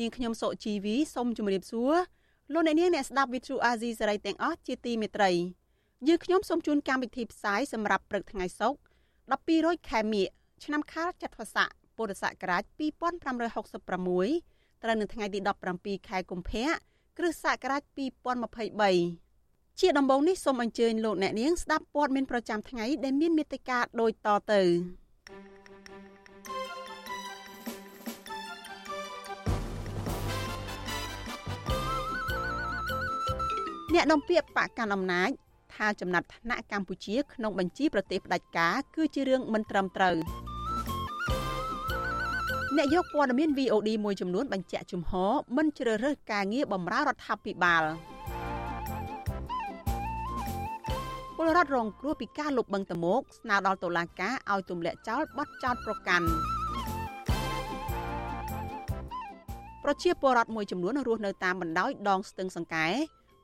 នាងខ្ញុំសុជីវីសូមជម្រាបសួរលោកអ្នកនាងអ្នកស្ដាប់ Vuthu Azizi Serai ទាំងអស់ជាទីមេត្រីយើងខ្ញុំសូមជូនកម្មវិធីផ្សាយសម្រាប់ព្រឹកថ្ងៃសុក្រ12រោចខែមិញឆ្នាំខាលចត្វាស័កពុរសករាជ2566ត្រូវនៅថ្ងៃទី17ខែកុម្ភៈគ្រិស្តសករាជ2023ជាដំបូងនេះសូមអញ្ជើញលោកអ្នកនាងស្ដាប់ព័ត៌មានប្រចាំថ្ងៃដែលមានមេត្តាដូចតទៅ អ្នកនាំពាក្យបកកណ្ដាលអំណាចថាចំណាត់ថ្នាក់កម្ពុជាក្នុងបញ្ជីប្រទេសផ្ដាច់ការគឺជារឿងមិនត្រឹមត្រូវអ្នកយកព័ត៌មាន VOD មួយចំនួនបញ្ជាក់ជំហរមិនជ្រើសរើសការងារបម្រើរដ្ឋាភិបាលពលរដ្ឋរងគ្រោះពីការលុបបង្តមោកស្នើដល់តុលាការឲ្យទម្លាក់ចោលបទចោទប្រកាន់ប្រជាពលរដ្ឋមួយចំនួនរស់នៅតាមបណ្ដោយដងស្ទឹងសង្កែ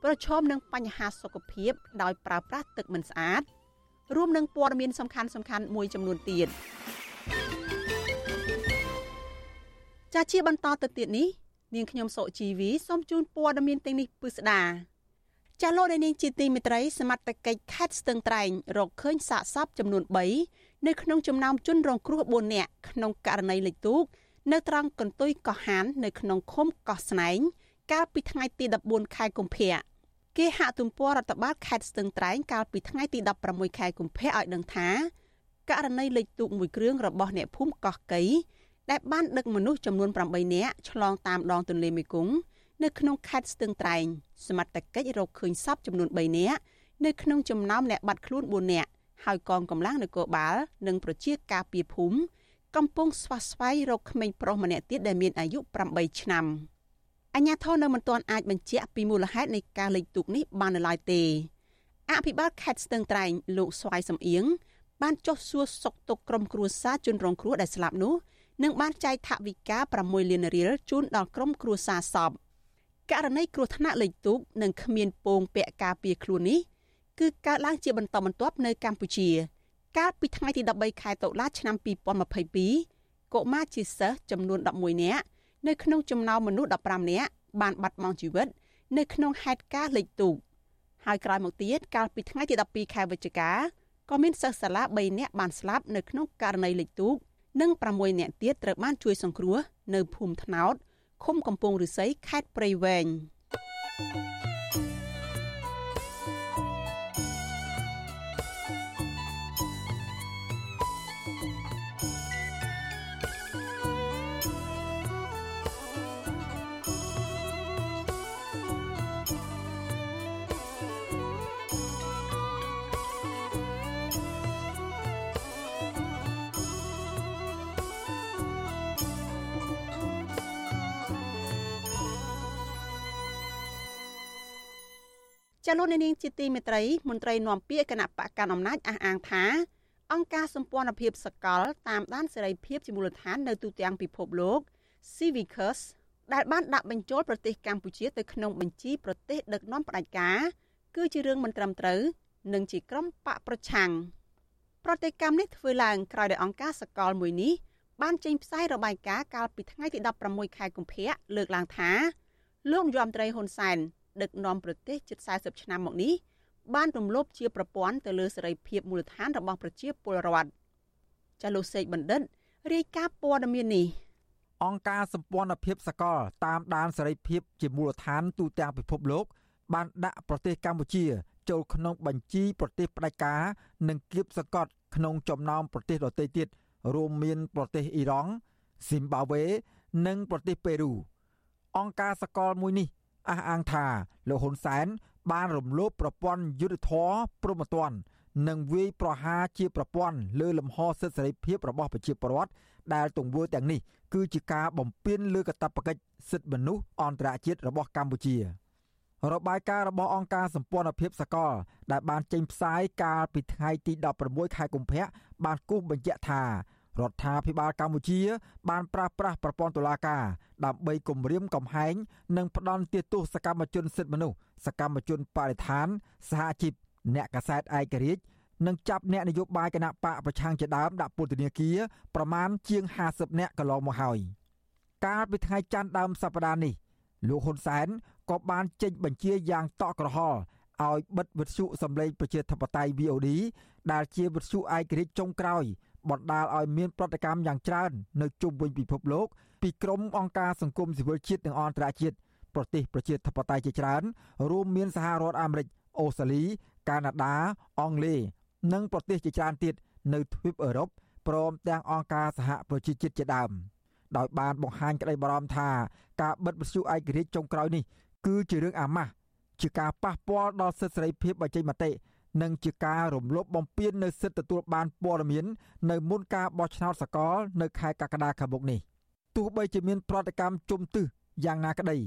ប្រឈមនឹងបញ្ហាសុខភាពដោយប្រើប្រាស់ទឹកមិនស្អាតរួមនឹងព័ត៌មានសំខាន់សំខាន់មួយចំនួនទៀតចាជាបន្តទៅទៀតនេះនាងខ្ញុំសុជីវីសូមជូនព័ត៌មានទាំងនេះពិស្ដាចាលោកនាងជាទីមេត្រីសមត្ថកិច្ចខេត្តស្ទឹងត្រែងរកឃើញសាកសពចំនួន3នៅក្នុងចំណោមជនរងគ្រោះ4នាក់ក្នុងករណីលិចទូកនៅត្រង់កន្ទុយកោះហាននៅក្នុងឃុំកោះស្នែង កាលពីថ្ងៃទី14ខែកុម្ភៈគេហាក់ទំព័ររដ្ឋបាលខេត្តស្ទឹងត្រែងកាលពីថ្ងៃទី16ខែកុម្ភៈឲ្យដឹងថាករណីលិចទូកមួយគ្រឿងរបស់អ្នកភូមិកោះកៃដែលបានដឹកមនុស្សចំនួន8នាក់ឆ្លងតាមដងទន្លេមេគង្គនៅក្នុងខេត្តស្ទឹងត្រែងសមត្ថកិច្ចរកឃើញសពចំនួន3នាក់នៅក្នុងចំណោមអ្នកបាត់ខ្លួន4នាក់ហើយកងកម្លាំងនគរបាល និងប្រជាការពារភូមិកំពុងស្វះស្វែងរកក្មេងប្រុសម្នាក់ទៀតដែលមានអាយុ8ឆ្នាំ អញ្ញាធននៅមិនទាន់អាចបញ្ជាក់ពីមូលហេតុនៃការលេចទូកនេះបាននៅឡើយទេអភិបាលខេត្តស្ទឹងត្រែងលោកស្វាយសំអៀងបានចុះសួរសុខទុក្ខក្រុមគ្រួសារជនរងគ្រោះដែលស្លាប់នោះនិងបានចែកថវិកា6លានរៀលជូនដល់ក្រុមគ្រួសារសពករណីគ្រោះថ្នាក់លេខទូកនិងគ្មានពងពាក់ការពារខ្លួននេះគឺកើតឡើងជាបន្តបន្ទាប់នៅកម្ពុជា កាលពីថ្ងៃទី13ខែតុលាឆ្នាំ2022កុមារជាសិស្សចំនួន11នាក់ នៅក្នុងចំណោមមនុស្ស15នាក់បានបាត់បង់ជីវិត នៅក្នុងហេតុការណ៍លេខទូកហើយក្រោយមកទៀតកាលពីថ្ងៃទី12ខែវិច្ឆិកាក៏មានសិស្សសាលា3នាក់បានស្លាប់នៅក្នុងករណីលេខទូកនិង6នាក់ទៀតត្រូវបានជួយសង្គ្រោះនៅភូមិថ្នោតឃុំកំពង់ឫស្សីខេត្តព្រៃវែង។ ចលនានាងជាទីមេត្រីមន្ត្រីនាំពាក្យគណៈបកកណ្ដាលអំណាចអះអាងថាអង្គការសម្ព័ន្ធភាពសកលតាមដានសេរីភាពជាមូលដ្ឋាននៅទូទាំងពិភពលោក Civicus ដែលបានដាក់បញ្ចូលប្រទេសកម្ពុជាទៅក្នុងបញ្ជីប្រទេសដឹកនាំផ្ដាច់ការគឺជារឿងមិនត្រឹមត្រូវនិងជាក្រុមបកប្រឆាំងប្រតិកម្មនេះធ្វើឡើងក្រោយដោយអង្គការសកលមួយនេះបានចេញផ្សាយរបាយការណ៍កាលពីថ្ងៃទី16ខែកុម្ភៈលើកឡើងថាលោកយមត្រីហ៊ុនសែន ដឹកនាំប្រទេសជិត40ឆ្នាំមកនេះបានរំលោភជាប្រព័ន្ធទៅលើសេរីភាពមូលដ្ឋានរបស់ប្រជាពលរដ្ឋចាលោកសេកបណ្ឌិតរាយការណ៍ព័ត៌មាននេះអង្គការសម្ព័ន្ធភាពសកលតាមដានសេរីភាពជាមូលដ្ឋានទូទាំងពិភពលោក បានដាក់ប្រទេសកម្ពុជា ចូលក្នុងបញ្ជីប្រទេសផ្ដាច់ការនិងគៀបសង្កត់ក្នុងចំណោមប្រទេសដទៃទៀតរួមមានប្រទេសអ៊ីរ៉ង់ស៊ីមបាវេ និងប្រទេសប៉េរូអង្គការសកលមួយនេះ អះអាងថាលោកហ៊ុនសែន បានរំលោភប្រព័ន្ធយុទ្ធធរព្រហ្មទណ្ឌនិងវាយប្រហារជាប្រព័ន្ធលើលំហសិទ្ធិសេរីភាពរបស់ប្រជាពលរដ្ឋដែលទង្វើទាំងនេះគឺជាការបំពានលើកាតព្វកិច្ចសិទ្ធិមនុស្សអន្តរជាតិរបស់កម្ពុជារបាយការណ៍របស់អង្គការសម្ព័ន្ធភាពសកល ដែលបានចេញផ្សាយកាលពីថ្ងៃទី16ខែកុម្ភៈបានគូសបញ្ជាក់ថា រដ្ឋាភិបាលកម្ពុជា បានប្រាស្រ័យប្រព័ន្ធតុលាការដើម្បីគម្រាមកំហែងនិងផ្ដន់ទោសសកម្មជនសិទ្ធិមនុស្សសកម្មជនបរិស្ថានសហជីពអ្នកកសែតឯករាជ្យនិងចាប់អ្នកនយោបាយគណៈបកប្រឆាំងជាដើមដាក់ពន្ធនាគារប្រមាណជាង50នាក់កន្លងមកហើយកាលពីថ្ងៃច័ន្ទដើមសប្តាហ៍នេះលោកហ៊ុនសែនក៏បានចេញបញ្ជាយ៉ាងតក់ក្រហល់ឲ្យបិទវិទ្យុសម្លេងប្រជាធិបតេយ្យ VOD ដែលជាវិទ្យុឯករាជ្យចុងក្រោយ បណ្ដាលឲ្យមានប្រតិកម្មយ៉ាងច្រើននៅជុំវិញពិភពលោកពីក្រមអង្គការសង្គមស៊ីវិលជាតិនិងអន្តរជាតិប្រទេសប្រជាធិបតេយ្យជាច្រើនរួមមានសហរដ្ឋអាមេរិកអូស្ត្រាលី កាណាដាអង់គ្លេសនិងប្រទេសជាច្រើនទៀតនៅទ្វីបអឺរ៉ុបព្រមទាំងអង្គការសហប្រជាជាតិជាដើមដោយបានបង្ហាញក្តីបារម្ភថាការបិទវិទ្យុឯករាជ្យចុងក្រោយនេះគឺជារឿងអាម៉ាស់ជាការប៉ះពាល់ដល់សិទ្ធិសេរីភាពបញ្ចេញមតិ និងជាការរំលោភបំពាននៅសិទ្ធិទទួលបានព័ត៌មាននៅមុនការបោះឆ្នោតសកលនៅខែកក្កដាខាងមុខនេះទោះបីជាមានប្រតិកម្មជុំទឹះយ៉ាងណាក្តី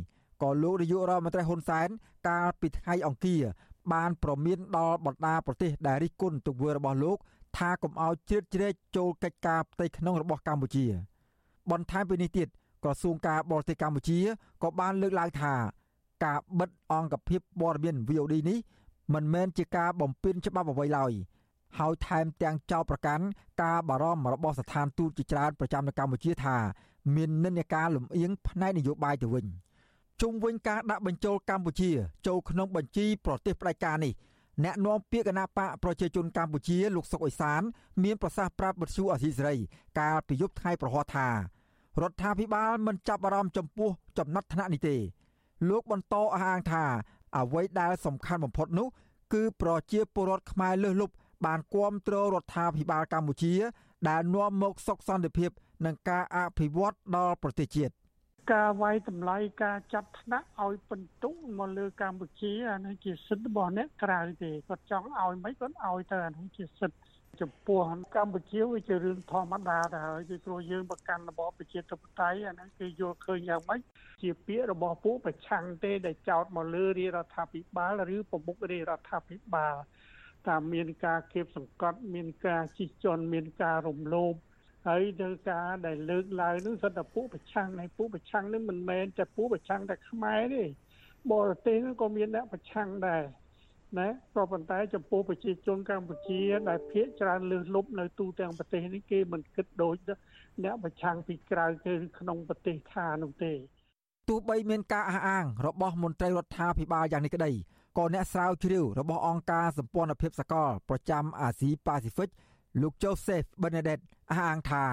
ក៏លោកនាយករដ្ឋមន្ត្រីហ៊ុនសែនកាលពីថ្ងៃអង្គារបានប្រមានដល់បណ្ដាប្រទេសដែលរិះគន់ទង្វើរបស់លោកថាកុំឲ្យជ្រៀតជ្រែកចូលកិច្ចការផ្ទៃក្នុងរបស់កម្ពុជា បន្ថែមពីនេះទៀតក្រសួងការបរទេសកម្ពុជាក៏បានលើកឡើងថាការបិទអង្គភាពព័ត៌មាន VOD នេះ មិនមែនជាការបំពានច្បាប់អ្វីឡើយហើយថែមទាំងចោទប្រកាន់ការបារម្ភរបស់ស្ថានទូតជាច្រើនប្រចាំនៅកម្ពុជាថាមាននិន្នាការលំអៀងផ្នែកនយោបាយទៅវិញជុំវិញការដាក់បញ្ចូលកម្ពុជាចូលក្នុងបញ្ជីប្រទេសផ្ដាច់ការនេះអ្នកនាំពាក្យគណៈបកប្រជាជនកម្ពុជាលោកសុកអេសាន មានប្រសាសន៍ប្រាប់បទសុអសីសេរីកាលពីយប់ថ្ងៃប្រហ័សថារដ្ឋាភិបាលមិនចាប់អារម្មណ៍ចំពោះចំណាត់ថ្នាក់នេះទេលោកបន្តអះអាងថា អ្វីដែលសំខាន់បំផុតនោះ គឺប្រជាពលរដ្ឋខ្មែរលើសលប់បានគ្រប់គ្រងរដ្ឋាភិបាលកម្ពុជា ដែលនាំមកសុខសន្តិភាព និងការអភិវឌ្ឍដល់ប្រទេសជាតិ ការវាយតម្លៃការចាត់ថ្នាក់ឲ្យបន្ទុកមកលើកម្ពុជាអានេះជាសិទ្ធិរបស់អ្នកក្រៅទេគាត់ចង់ឲ្យមិនគាត់ឲ្យទៅអានេះជាសិទ្ធិចំពោះកម្ពុជាវាជារឿងធម្មតាទៅហើយគឺព្រោះយើងប្រកាន់របបប្រជាធិបតេយ្យអាហ្នឹងគឺយល់ឃើញយ៉ាងម៉េចជាពាក្យរបស់ពួកប្រឆាំងទេដែលចោទមកលើរាជរដ្ឋាភិបាលឬប្រមុខរាជរដ្ឋាភិបាលតាមមានការគៀបសង្កត់មានការជិះជាន់មានការរំលោភ ហើយទៅការដែលលើកឡើងនោះសិតតែពួកប្រឆាំងហើយពួកប្រឆាំងនេះមិនមែនតែពួកប្រឆាំងតែខ្មែរទេបរទេសក៏មានអ្នកប្រឆាំងដែរណាក៏ប៉ុន្តែចំពោះប្រជាជនកម្ពុជាដែលភាគច្រើនលើសលប់នៅទូទាំងប្រទេសនេះគេមិនគិតដូចអ្នកប្រឆាំងពីក្រៅគឺក្នុងប្រទេសថានោះទេទោះបីមានការអះអាងរបស់មន្ត្រីរដ្ឋាភិបាលយ៉ាងនេះក្តីក៏អ្នកស្រាវជ្រាវរបស់អង្គការសម្ព័ន្ធភាពសកលប្រចាំអាស៊ីប៉ាស៊ីហ្វិកលោក Joseph Bernadette អះអាងថា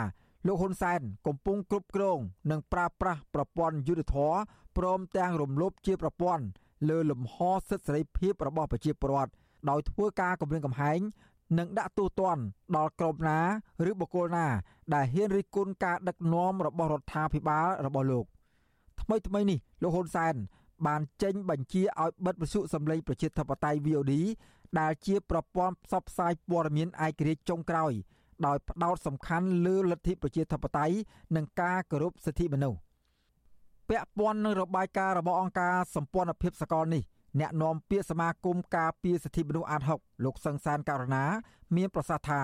លោកហ៊ុនសែនកំពុងគ្រប់គ្រង និងប្រើប្រាស់ប្រព័ន្ធយុទ្ធធរព្រមទាំងរំលោភជាប្រព័ន្ធលើលំហសិទ្ធិសេរីភាពរបស់ប្រជាពលរដ្ឋដោយធ្វើការគម្រាមកំហែងនិងដាក់ទោសទណ្ឌដល់ក្រុមណាឬបុគ្គលណា ដែលហ៊ានរិះគន់ការដឹកនាំរបស់រដ្ឋាភិបាលរបស់លោកថ្មីថ្មីនេះលោកហ៊ុនសែនបានចេញបញ្ជាឲ្យបិទវិទ្យុសម្លេងប្រជាធិបតេយ្យ VOD ដែលជាប្រព័ន្ធផ្សព្វផ្សាយព័ត៌មានឯករាជ្យចុងក្រោយ ដោយផ្ដោតសំខាន់លើលទ្ធិប្រជាធិបតេយ្យនិងការគោរពសិទ្ធិមនុស្សពាក់ព័ន្ធនឹងរបាយការណ៍របស់អង្គការសម្ព័ន្ធភាពសកលនេះអ្នកនាំពាក្យសមាគមការពារសិទ្ធិមនុស្សអាត6លោកសង្សានករណា មានប្រសាសន៍ថា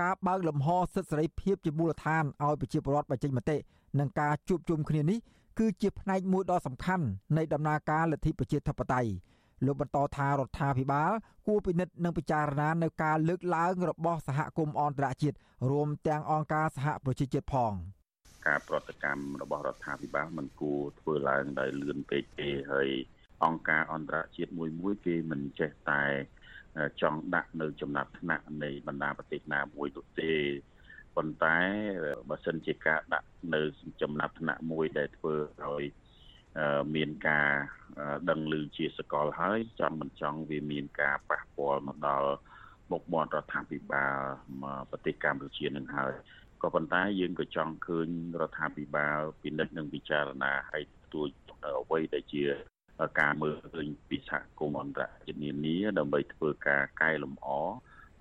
ការបើកលំហសិទ្ធិសេរីភាពជាមូលដ្ឋានឲ្យប្រជាពលរដ្ឋបញ្ចេញមតិនិងការជួបជុំគ្នានេះគឺជាផ្នែកមួយដ៏សំខាន់នៃដំណើរការលទ្ធិប្រជាធិបតេយ្យ លោកបន្តថារដ្ឋាភិបាលគួរពិនិត្យនិងពិចារណានៅការលើកឡើងរបស់សហគមន៍អន្តរជាតិរួមទាំងអង្គការសហប្រជាជាតិផងការប្រតិកម្មរបស់រដ្ឋាភិបាលមិនគួរធ្វើឡើងដោយលឿនពេកទេហើយអង្គការអន្តរជាតិមួយមួយគេមិនចេះតែចង់ដាក់នៅចំណាត់ថ្នាក់នៃបណ្ដាប្រទេសណាមួយនោះទេប៉ុន្តែបើសិនជាការដាក់នៅចំណាត់ថ្នាក់មួយដែលធ្វើឲ្យ មានការដឹងឮជាសកលហើយចង់មិនចង់វាមានការប៉ះពាល់មកដល់មុខមាត់រដ្ឋាភិបាលប្រទេសកម្ពុជានឹងហើយក៏ប៉ុន្តែយើងក៏ចង់ឃើញរដ្ឋាភិបាលពិនិត្យនិងពិចារណាឲ្យទួចអ្វីដែលជាការមើលឃើញពីសហគមន៍អន្តរជាតិនានាដើម្បីធ្វើការកែលម្អ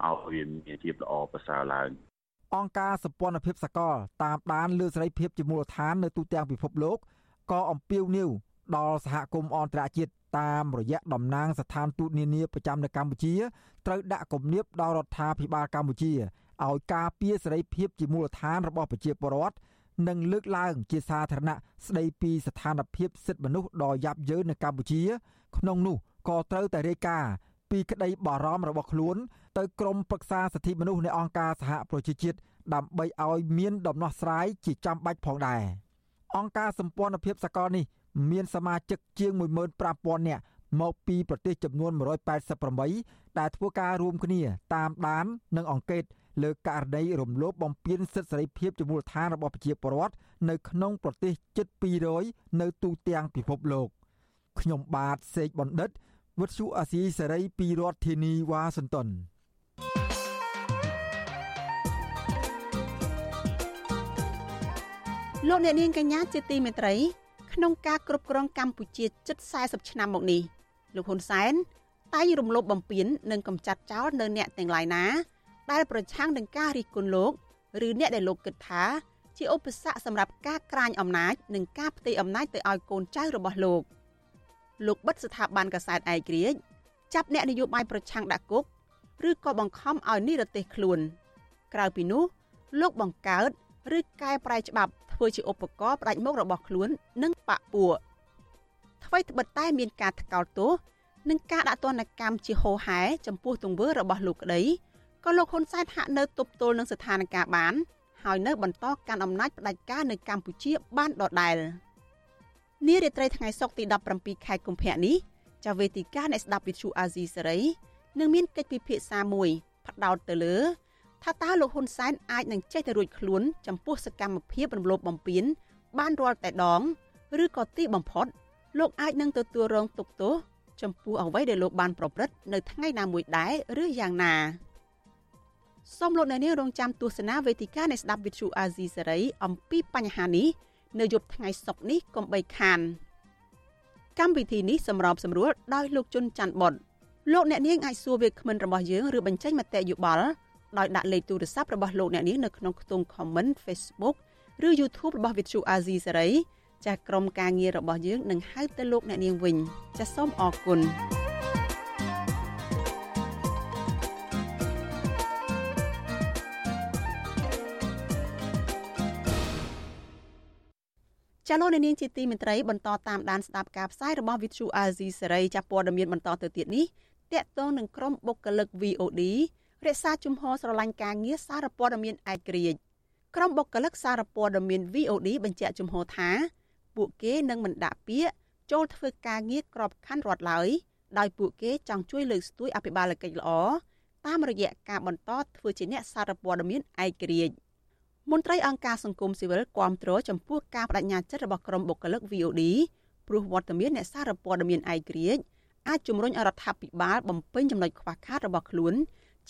ឲ្យវាមានភាពល្អប្រសើរឡើងអង្គការសម្ព័ន្ធភាពសកលតាមដានលើសេរីភាពជាមូលដ្ឋាននៅទូទាំងពិភពលោក ក៏អំពាវនាវដល់សហគមន៍អន្តរជាតិតាមរយៈតំណាងស្ថានទូតនានាប្រចាំនៅកម្ពុជាត្រូវដាក់គំនាបដល់រដ្ឋាភិបាលកម្ពុជាឲ្យការពារសេរីភាពជាមូលដ្ឋានរបស់ប្រជាពលរដ្ឋនិងលើកឡើងជាសាធារណៈស្ដីពីស្ថានភាពសិទ្ធិមនុស្សដ៏យ៉ាប់យ៉ឺននៅកម្ពុជា ក្នុងនោះក៏ត្រូវតែរាយការណ៍ពីក្តីបារម្ភរបស់ខ្លួន ទៅក្រមប្រឹក្សាសិទ្ធិមនុស្សនៃអង្គការសហប្រជាជាតិដើម្បីឲ្យមានដំណោះស្រាយជាចាំបាច់ផងដែរ អង្គការសម្ព័ន្ធភាពសកលនេះមានសមាជិកជាង15000នាក់មកពីប្រទេសចំនួន188ដែលធ្វើការរួមគ្នាតាមដាននិងអង្កេតលើករណីរំលោភបំពានសិទ្ធិសេរីភាពជាមូលដ្ឋានរបស់ប្រជាពលរដ្ឋនៅក្នុងប្រទេសជិត200នៅទូទាំងពិភពលោកខ្ញុំបាទសេកបណ្ឌិតវុទ្ធុអាស៊ីសេរីពីរដ្ឋធានីវ៉ាស៊ីនតោន លោកអ្នកនាងកញ្ញាជាទីមេត្រីក្នុងការគ្រប់គ្រងកម្ពុជាជិត40ឆ្នាំមកនេះលោកហ៊ុនសែនតែងរំលោភបំពាននិងកំចាត់ចោលនៅអ្នកទាំងឡាយណា ដែលប្រឆាំងនឹងការរិះគន់លោកឬអ្នកដែលលោកគិតថាជាឧបសគ្គសម្រាប់ការក្រាញអំណាចនិងការផ្ទេរអំណាចទៅឲ្យកូនចៅរបស់លោកលោកបិទស្ថាប័នកសែតឯករាជ្យចាប់អ្នកនយោបាយប្រឆាំងដាក់គុកឬក៏បង្ខំឲ្យនិរទេសខ្លួន ក្រៅពីនោះ លោកបង្កើត ឬកែប្រែច្បាប់ ធ្វើជាឧបករណ៍ផ្ដាច់មុខរបស់ខ្លួននិងបពពួកអ្វីត្បិតតែមានការថ្កោលទោសនិងការដាក់ទណ្ឌកម្មជាហូរហែចំពោះទង្វើរបស់លោកក្តីក៏លោកហ៊ុនសែនហាក់នៅទប់ទល់នឹងស្ថានភាពបានហើយនៅបន្តកាន់អំណាចផ្ដាច់ការនៅកម្ពុជាបានដដែលនារាត្រីថ្ងៃសុក្រទី17ខែកុម្ភៈនេះចាវេទិកានៃស្ដាប់វិទ្យុអាស៊ីសេរីនឹងមានកិច្ចពិភាក្សាមួយផ្ដោតទៅលើ ថាតើលោកហ៊ុនសែនអាចនឹងចេះទៅរួចខ្លួន ចំពោះសកម្មភាពរំលោភបំពានបានរាល់តែដង ឬក៏ទីបំផុត លោកអាចនឹងទទួលរងទុក្ខទោសចំពោះអ្វីដែលលោកបានប្រព្រឹត្តនៅថ្ងៃណាមួយដែរឬយ៉ាងណាសូមលោកអ្នកនាងរងចាំទស្សនាវេទិកានៃស្ដាប់វិទ្យុអាស៊ីសេរីអំពីបញ្ហានេះនៅយប់ថ្ងៃសុក្រនេះកុំបីខានកម្មវិធីនេះសម្របសម្រួលដោយលោកជុនច័ន្ទបុតលោកអ្នកនាងអាចសួរវាគ្មិនរបស់យើងឬបញ្ចេញមតិយោបល់ ដោយដាក់លេខទូរស័ព្ទរបស់លោកអ្នកនាងនៅក្នុងខ្ទង់ comment Facebook ឬ YouTube របស់ Vithu Azizi Serai ចាស់ក្រុមការងាររបស់យើងនឹងហៅទៅលោកអ្នកនាងវិញចាសសូមអរគុណចាលោកនាងជាទីមេត្រីបន្តតាមដានស្ដាប់ការផ្សាយរបស់ Vithu Azizi Serai ចាប់ព័ត៌មានបន្តទៅទៀតនេះតកតងនឹងក្រុមបុគ្គលិក VOD រក្សាជំហរស្រឡាញ់ការងារសារព័ត៌មានឯករាជ្យក្រុមបុគ្គលិកសារព័ត៌មាន VOD បញ្ជាក់ជំហរថា ពួកគេនឹងមិនដាក់ពាក្យចូលធ្វើការងារក្របខ័ណ្ឌរដ្ឋឡើយដោយពួកគេចង់ជួយលើកស្ទួយអភិបាលកិច្ចល្អតាមរយៈការបន្តធ្វើជាអ្នកសារព័ត៌មានឯករាជ្យមន្ត្រីអង្គការសង្គមស៊ីវិលគាំទ្រចំពោះការបដិញ្ញាចិត្តរបស់ក្រុមបុគ្គលិក VOD ព្រោះវត្តមានអ្នកសារព័ត៌មានឯករាជ្យអាចជំរុញរដ្ឋាភិបាលបំពេញចំណុចខ្វះខាតរបស់ខ្លួន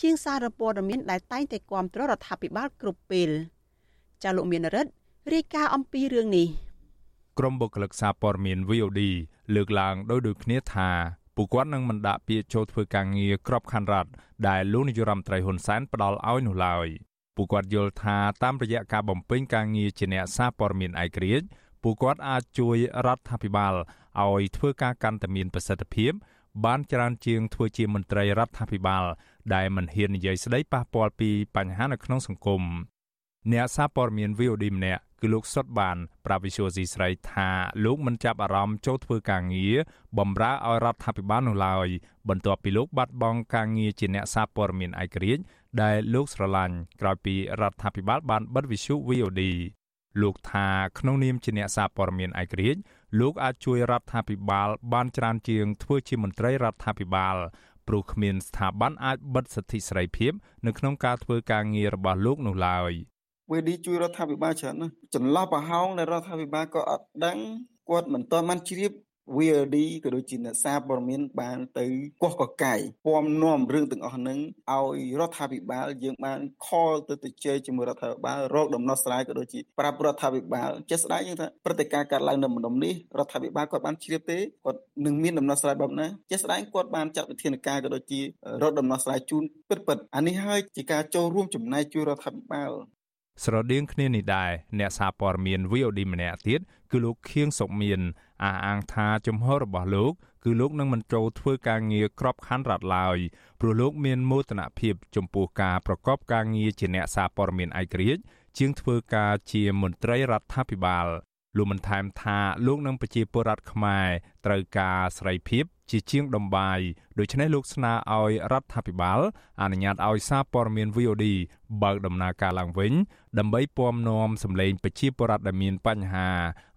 ជាងសារព័ត៌មានដែលតែងតែគាំទ្ររដ្ឋាភិបាលគ្រប់ពេលចាលោកមានរិទ្ធរាយការណ៍អំពីរឿងនេះក្រមបុគ្គលិកសារព័ត៌មាន VOD លើកឡើងដោយដូចគ្នាថាពួកគាត់នឹងមិនដាក់ពាក្យចូលធ្វើការងារក្របខ័ណ្ឌរដ្ឋដែលលោកនាយរដ្ឋមន្ត្រីហ៊ុនសែនផ្ដល់ឲ្យនោះឡើយពួកគាត់យល់ថាតាមរយៈការបំពេញការងារជាអ្នកសារព័ត៌មានឯករាជ្យពួកគាត់អាចជួយរដ្ឋាភិបាលឲ្យធ្វើការកាន់តែមានប្រសិទ្ធភាពបានច្រើនជាងធ្វើជាមន្ត្រីរដ្ឋាភិបាល ដែលមិនហ៊ាននិយាយស្ដីប៉ះពាល់ពីបញ្ហានៅក្នុងសង្គមអ្នកសារព័ត៌មាន VOD ម្នាក់គឺលោកសុតបានប្រាប់វិសុយស៊ីស្រីថាលោកមិនចាប់អារម្មណ៍ចូលធ្វើការងារបម្រើឲ្យរដ្ឋាភិបាលនោះឡើយបន្ទាប់ពីលោកបាត់បង់ការងារជាអ្នកសារព័ត៌មានឯករាជ្យដែលលោកស្រឡាញ់ក្រោយពីរដ្ឋាភិបាលបានបិទវិសុយ VOD លោកថាក្នុងនាមជាអ្នកសារព័ត៌មានឯករាជ្យលោកអាចជួយរដ្ឋាភិបាលបានច្រើនជាងធ្វើជាមន្ត្រីរដ្ឋាភិបាល ព្រោះគ្មានស្ថាប័នអាចបិទសិទ្ធិសេរីភាពនៅក្នុងការធ្វើការងាររបស់លោកនោះឡើយវេឌីជួយរដ្ឋាភិបាលច្រើនណាស់ចន្លោះប្រហោងនៃរដ្ឋាភិបាលក៏អត់ដឹងគាត់មិនទាន់បានជ្រាប VLD ក៏ដូចជាអ្នកសារព័ត៌មានបានទៅកោះកកាយពំនាំរឿងទាំងអស់ហ្នឹងឲ្យរដ្ឋាភិបាលយើងបានខលទៅទៅជែកជាមួយរដ្ឋាភិបាលរកដំណោះស្រាយក៏ដូចជាប្រាប់រដ្ឋាភិបាលជាក់ស្ដែងយើងថាព្រឹត្តិការណ៍កើតឡើងនៅម្ដុំនេះរដ្ឋាភិបាលគាត់បានជ្រាបទេគាត់នឹងមានដំណោះស្រាយបែបណាជាក់ស្ដែងគាត់បានចាត់វិធានការក៏ដូចជារកដំណោះស្រាយជូនពិតពិតអានេះហើយជាការចូលរួមចំណែកជួយរដ្ឋាភិបាល ស្រដៀងគ្នានេះដែរអ្នកសារព័ត៌មាន VOD ម្នាក់ទៀតគឺលោកខៀងសុកមានអះអាងថាជំហររបស់លោក គឺលោកនឹងមិនចូលធ្វើការងារក្របខ័ណ្ឌរដ្ឋឡើយព្រោះលោកមានមោទនភាពចំពោះការប្រកបការងារជាអ្នកសារព័ត៌មានឯករាជ្យជាងធ្វើការជាមន្ត្រីរដ្ឋាភិបាលលោកបានថែមថាលោកនឹងប្រជាពលរដ្ឋខ្មែរត្រូវការសេរីភាព ជាជាងដំបាយដូច្នេះលោកស្នើឲ្យរដ្ឋាភិបាលអនុញ្ញាតឲ្យសារព័ត៌មាន VOD បើកដំណើរការឡើងវិញ ដើម្បីពំនាំសម្លេងប្រជាពលរដ្ឋដែលមានបញ្ហា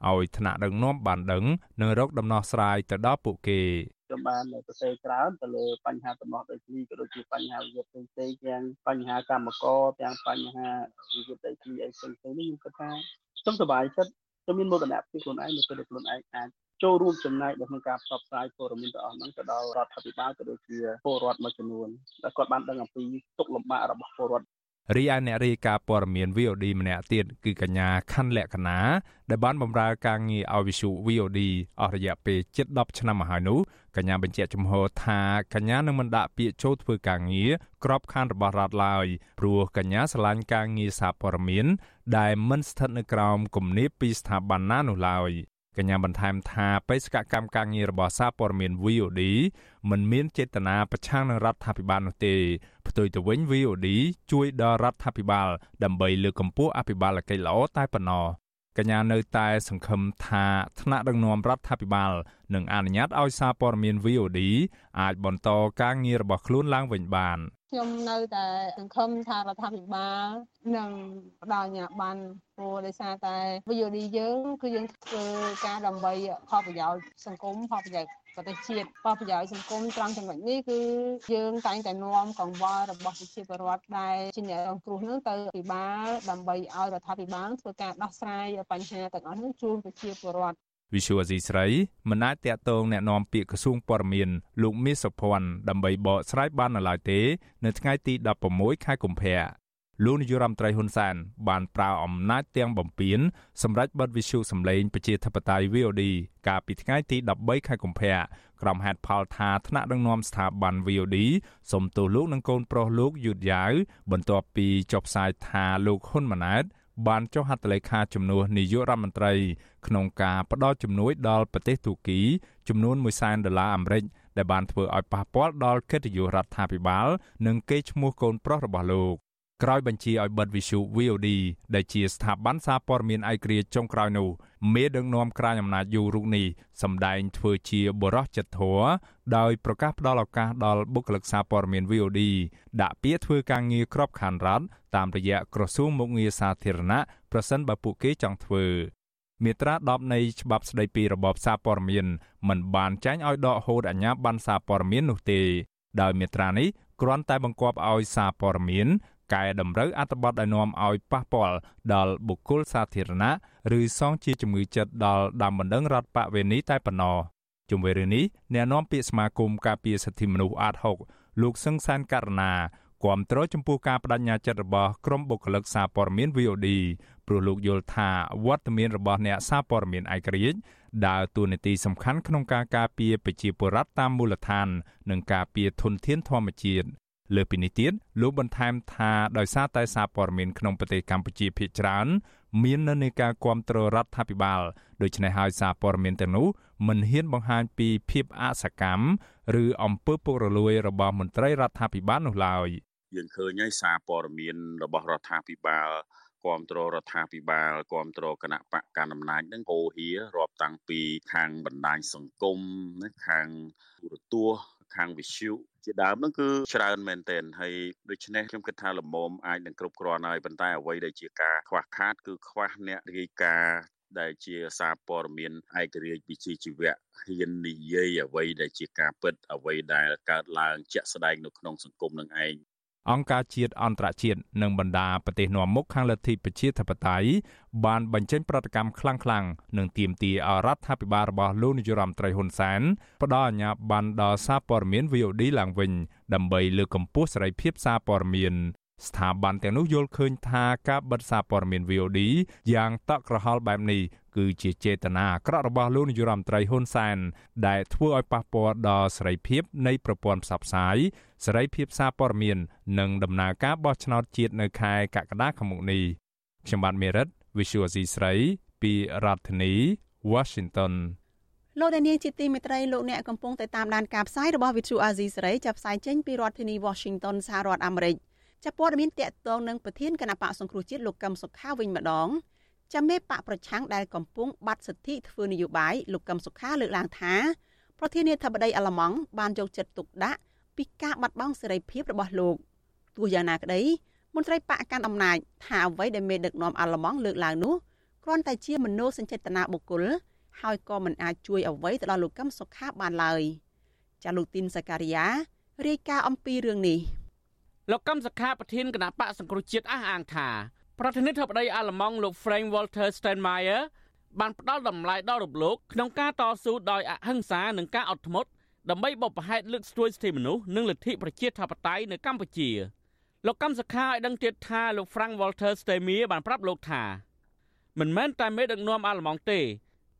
ឲ្យថ្នាក់ដឹកនាំបានដឹងនិងរកដំណោះស្រាយទៅដល់ពួកគេខ្ញុំបានសរសេរច្រើនទៅលើបញ្ហាដំណោះដីធ្លីក៏ដូចជាបញ្ហាវិវាទផ្សេងៗទាំងបញ្ហាកម្មករទាំងបញ្ហាវិវាទដីធ្លីអីផ្សេងៗនេះខ្ញុំគិតថាខ្ញុំសប្បាយចិត្តខ្ញុំមានមោទនភាពខ្លួនឯងនៅពេលដែលខ្លួនឯងអាច ចូលរួមចំណែកក្នុងការផ្សព្វផ្សាយព័ត៌មានទាំងអស់ហ្នឹងទៅដល់រដ្ឋាភិបាលក៏ដូចជាពលរដ្ឋមួយចំនួនដែលគាត់បានដឹងអំពីទុកលំបាករបស់ពលរដ្ឋរីឯអ្នករាយការណ៍ព័ត៌មាន VOD ម្នាក់ទៀតគឺកញ្ញាខណ្ឌលក្ខណាដែលបានបម្រើការងារឲ្យវិសុ VOD អស់រយៈពេលជិត10ឆ្នាំមកហើយនោះកញ្ញាបញ្ជាក់ចំហថាកញ្ញានឹងមិនដាក់ពាក្យចូលធ្វើការងារក្របខ័ណ្ឌរបស់រដ្ឋឡើយព្រោះកញ្ញាស្រឡាញ់ការងារសារព័ត៌មាន ដែលមិនស្ថិតនៅក្រោមគំនាបពីស្ថាប័នណានោះឡើយ កញ្ញាបន្ថែមថាបេសកកម្មការងាររបស់សារព័ត៌មាន VOD មិនមានចេតនាប្រឆាំងនឹងរដ្ឋាភិបាលនោះទេផ្ទុយទៅវិញ VOD ជួយដល់រដ្ឋាភិបាល ដើម្បីលើកកម្ពស់អភិបាលកិច្ចល្អតែប៉ុណ្ណោះកញ្ញានៅតែសង្ឃឹមថាថ្នាក់ដឹកនាំរដ្ឋាភិបាលនឹងអនុញ្ញាតឲ្យសារព័ត៌មាន VOD អាចបន្តការងាររបស់ខ្លួនឡើងវិញបាន ខ្ញុំនៅតែសង្ឃឹមថារដ្ឋាភិបាលនឹងផ្ដល់អាជ្ញាប័ណ្ណព្រោះដោយសារតែ VOD យើងគឺយើងធ្វើការដើម្បីផលប្រយោជន៍សង្គមផលប្រយោជន៍ប្រទេសជាតិផលប្រយោជន៍សង្គមត្រង់ចំណុចនេះគឺយើងតែងតែនាំកង្វល់របស់ប្រជាពលរដ្ឋដែលជាអ្នករងគ្រោះនឹងទៅពិបាលដើម្បីឲ្យរដ្ឋាភិបាលធ្វើការដោះស្រាយបញ្ហាទាំងអស់នេះជូនប្រជាពលរដ្ឋ វិសុវអសីស្រីមិនអាចតាក់ទងแนะនាំពាក្យក្រសួងព័ត៌មានលោកមាសសុភ័ណ្ឌដើម្បីបកស្រាយបាននៅឡើយទេ នៅថ្ងៃទី16ខែកុម្ភៈលោកនាយរដ្ឋមន្ត្រីហ៊ុនសែនបានប្រើអំណាចទាំងបំពេញសម្រាប់បិទវិសុសម្លេងប្រជាធិបតេយ្យ VOD កាលពីថ្ងៃទី13ខែកុម្ភៈក្រុមហេតុផលថាថ្នាក់ដឹកនាំស្ថាប័ន VOD សុំទោសលោកនិងកូនប្រុសលោកយឺតយ៉ាវបន្ទាប់ពីចុះផ្សាយថាលោកហ៊ុនម៉ាណែតបានចុះហត្ថលេខាជំនួសនាយករដ្ឋមន្ត្រី ក្នុងការផ្ដល់ជំនួយដល់ប្រទេសទូគីចំនួន1សែនដុល្លារអាមេរិកដែលបានធ្វើឲ្យប៉ះពាល់ដល់កិត្តិយសរដ្ឋាភិបាល និងកេរ្តិ៍ឈ្មោះកូនប្រុសរបស់លោកក្រោយបញ្ជាឲ្យបិទវិសុ VOD ដែលជាស្ថាប័នសារព័ត៌មានឯករាជ្យចុងក្រោយនោះមេដឹកនាំក្រាញអំណាចយូររូបនេះសម្ដែងធ្វើជាបរោះចិត្តធរដោយប្រកាសផ្ដល់ឱកាសដល់បុគ្គលិកសារព័ត៌មាន VOD ដាក់ពាក្យធ្វើការងារក្របខ័ណ្ឌរដ្ឋតាមរយៈក្រសួងមុខងារសាធារណៈប្រសិនបើពួកគេចង់ធ្វើ មាត្រា10នៃច្បាប់ស្តីពីរបបសារព័ត៌មានមិនបានចែងឲ្យដកហូតអាជ្ញាប័ណ្ណសារព័ត៌មាននោះទេដោយមាត្រានេះគ្រាន់តែបង្គាប់ឲ្យសារព័ត៌មានកែតម្រូវអត្ថបទដែលនាំឲ្យប៉ះពាល់ដល់បុគ្គលសាធារណៈឬសងជាជំងឺចិត្តដល់ដើមបណ្ដឹងរដ្ឋបវេនីតែប៉ុណ្ណោះជុំវិញរឿងនេះអ្នកនាំពាក្យសមាគមការពារសិទ្ធិមនុស្សអាត6លោកសឹងសានករណាគាំទ្រចំពោះការបដិញ្ញាចិត្តរបស់ក្រុមបុគ្គលិកសារព័ត៌មាន VOD ព្រោះលោកយល់ថាវត្តមានរបស់អ្នកសារព័ត៌មានឯករាជ្យដើរតួនាទីសំខាន់ក្នុងការការពារប្រជាពលរដ្ឋតាមមូលដ្ឋាន និងការពារធនធានធម្មជាតិលើពីនេះទៀតលោកបន្ថែមថាដោយសារតែសារព័ត៌មានក្នុងប្រទេសកម្ពុជាភាគច្រើន មាននៅនៃការគ្រប់គ្រងរដ្ឋាភិបាលដូច្នេះហើយសារព័ត៌មានទាំងនោះមិនហ៊ានបង្ហាញពីភាពអសកម្មឬអំពើពុករលួយរបស់មន្ត្រីរដ្ឋាភិបាលនោះឡើយយើងឃើញហើយសារព័ត៌មានរបស់រដ្ឋាភិបាល គ្រប់គ្រងរដ្ឋាភិបាលគ្រប់គ្រងគណៈបកកណ្ដាលអំណាចនឹងហោហៀរាប់តាំងពីខាងបណ្ដាញសង្គមណាខាងទូរទស្សន៍ខាងវិទ្យុជាដើមហ្នឹងគឺច្រើនមែនទែនហើយដូច្នេះខ្ញុំគិតថាលមមអាចនឹងគ្រប់គ្រាន់ហើយប៉ុន្តែអ្វីដែលជាការខ្វះខាត គឺខ្វះអ្នករាយការណ៍ដែលជាសារព័ត៌មានឯករាជ្យវិជ្ជាជីវៈហ៊ាននិយាយអ្វីដែលជាការពិតអ្វីដែលកើតឡើងជាក់ស្ដែងនៅក្នុងសង្គមនឹងឯង អង្គការជាតិអន្តរជាតិនិងបណ្ដាប្រទេសនាំមុខខាងលទ្ធិប្រជាធិបតេយ្យបានបញ្ចេញប្រតិកម្មខ្លាំងៗនិងទាមទារឲ្យរដ្ឋាភិបាលរបស់លោកនាយរដ្ឋមន្ត្រីហ៊ុនសែនផ្ដល់អាជ្ញាប័ណ្ណដល់សារព័ត៌មាន VOD ឡើងវិញដើម្បីលើកកម្ពស់សេរីភាពសារព័ត៌មាន ស្ថាប័នទាំងនោះយល់ឃើញថាការបិទសារព័ត៌មាន VOD យ៉ាងតក់ក្រហល់បែបនេះគឺជាចេតនាអាក្រក់របស់លោកនាយរដ្ឋមន្ត្រីហ៊ុនសែនដែលធ្វើឲ្យប៉ះពាល់ដល់សេរីភាពនៃប្រព័ន្ធផ្សព្វផ្សាយសេរីភាពសារព័ត៌មាននិងដំណើរការបោះឆ្នោតជាតិនៅខែកក្កដាខាងមុខនេះខ្ញុំបាទមេរិត Visual C ស្រីពីរដ្ឋធានី Washington លោកដានៀងជាទីមេត្រីលោកអ្នកកំពុងតែតាមដានការផ្សាយរបស់ Vithu Azizi សេរីចាប់ផ្សាយចេញពីរដ្ឋធានី Washington សហរដ្ឋអាមេរិក ចាប់ព័ត៌មានតកតងនឹងប្រធានគណៈបកសង្គ្រោះជាតិលោកកឹមសុខាវិញម្ដងចាំមេបកប្រឆាំងដែលកំពុងបាត់សិទ្ធិធ្វើនយោបាយលោកកឹមសុខាលើកឡើងថាប្រធានាធិបតីអាល្លឺម៉ង់បានយកចិត្តទុកដាក់ពីការបាត់បង់សេរីភាពរបស់លោកទោះយ៉ាងណាក្តីមន្ត្រីបកកាន់អំណាចថាអ្វីដែលមេដឹកនាំអាល្លឺម៉ង់លើកឡើងនោះគ្រាន់តែជាមនោសញ្ចេតនាបុគ្គលហើយក៏មិនអាចជួយអ្វីទៅដល់លោកកឹមសុខាបានឡើយចាលោកទីនសការីយ៉ារាយការណ៍អំពីរឿងនេះ លោកកឹមសុខាប្រធានគណៈបកសង្គ្រោះជាតិអះអាងថាប្រធានាធិបតីអាល្លឺម៉ង់លោក Frank Walter Steinmeier បានផ្ដល់តម្លៃដល់រំលោភក្នុងការតស៊ូដោយអហិង្សានិងការអត់ធ្មត់ដើម្បីបបផហេតុលើកស្ទួយសិទ្ធិមនុស្សនិងលទ្ធិប្រជាធិបតេយ្យនៅកម្ពុជាលោកកម្មសខាឲ្យដឹងទៀតថាលោក Frank Walter Steinmeier បានប្រាប់លោកថាមិនមែនតែមេដឹកនាំអាល្លឺម៉ង់ទេ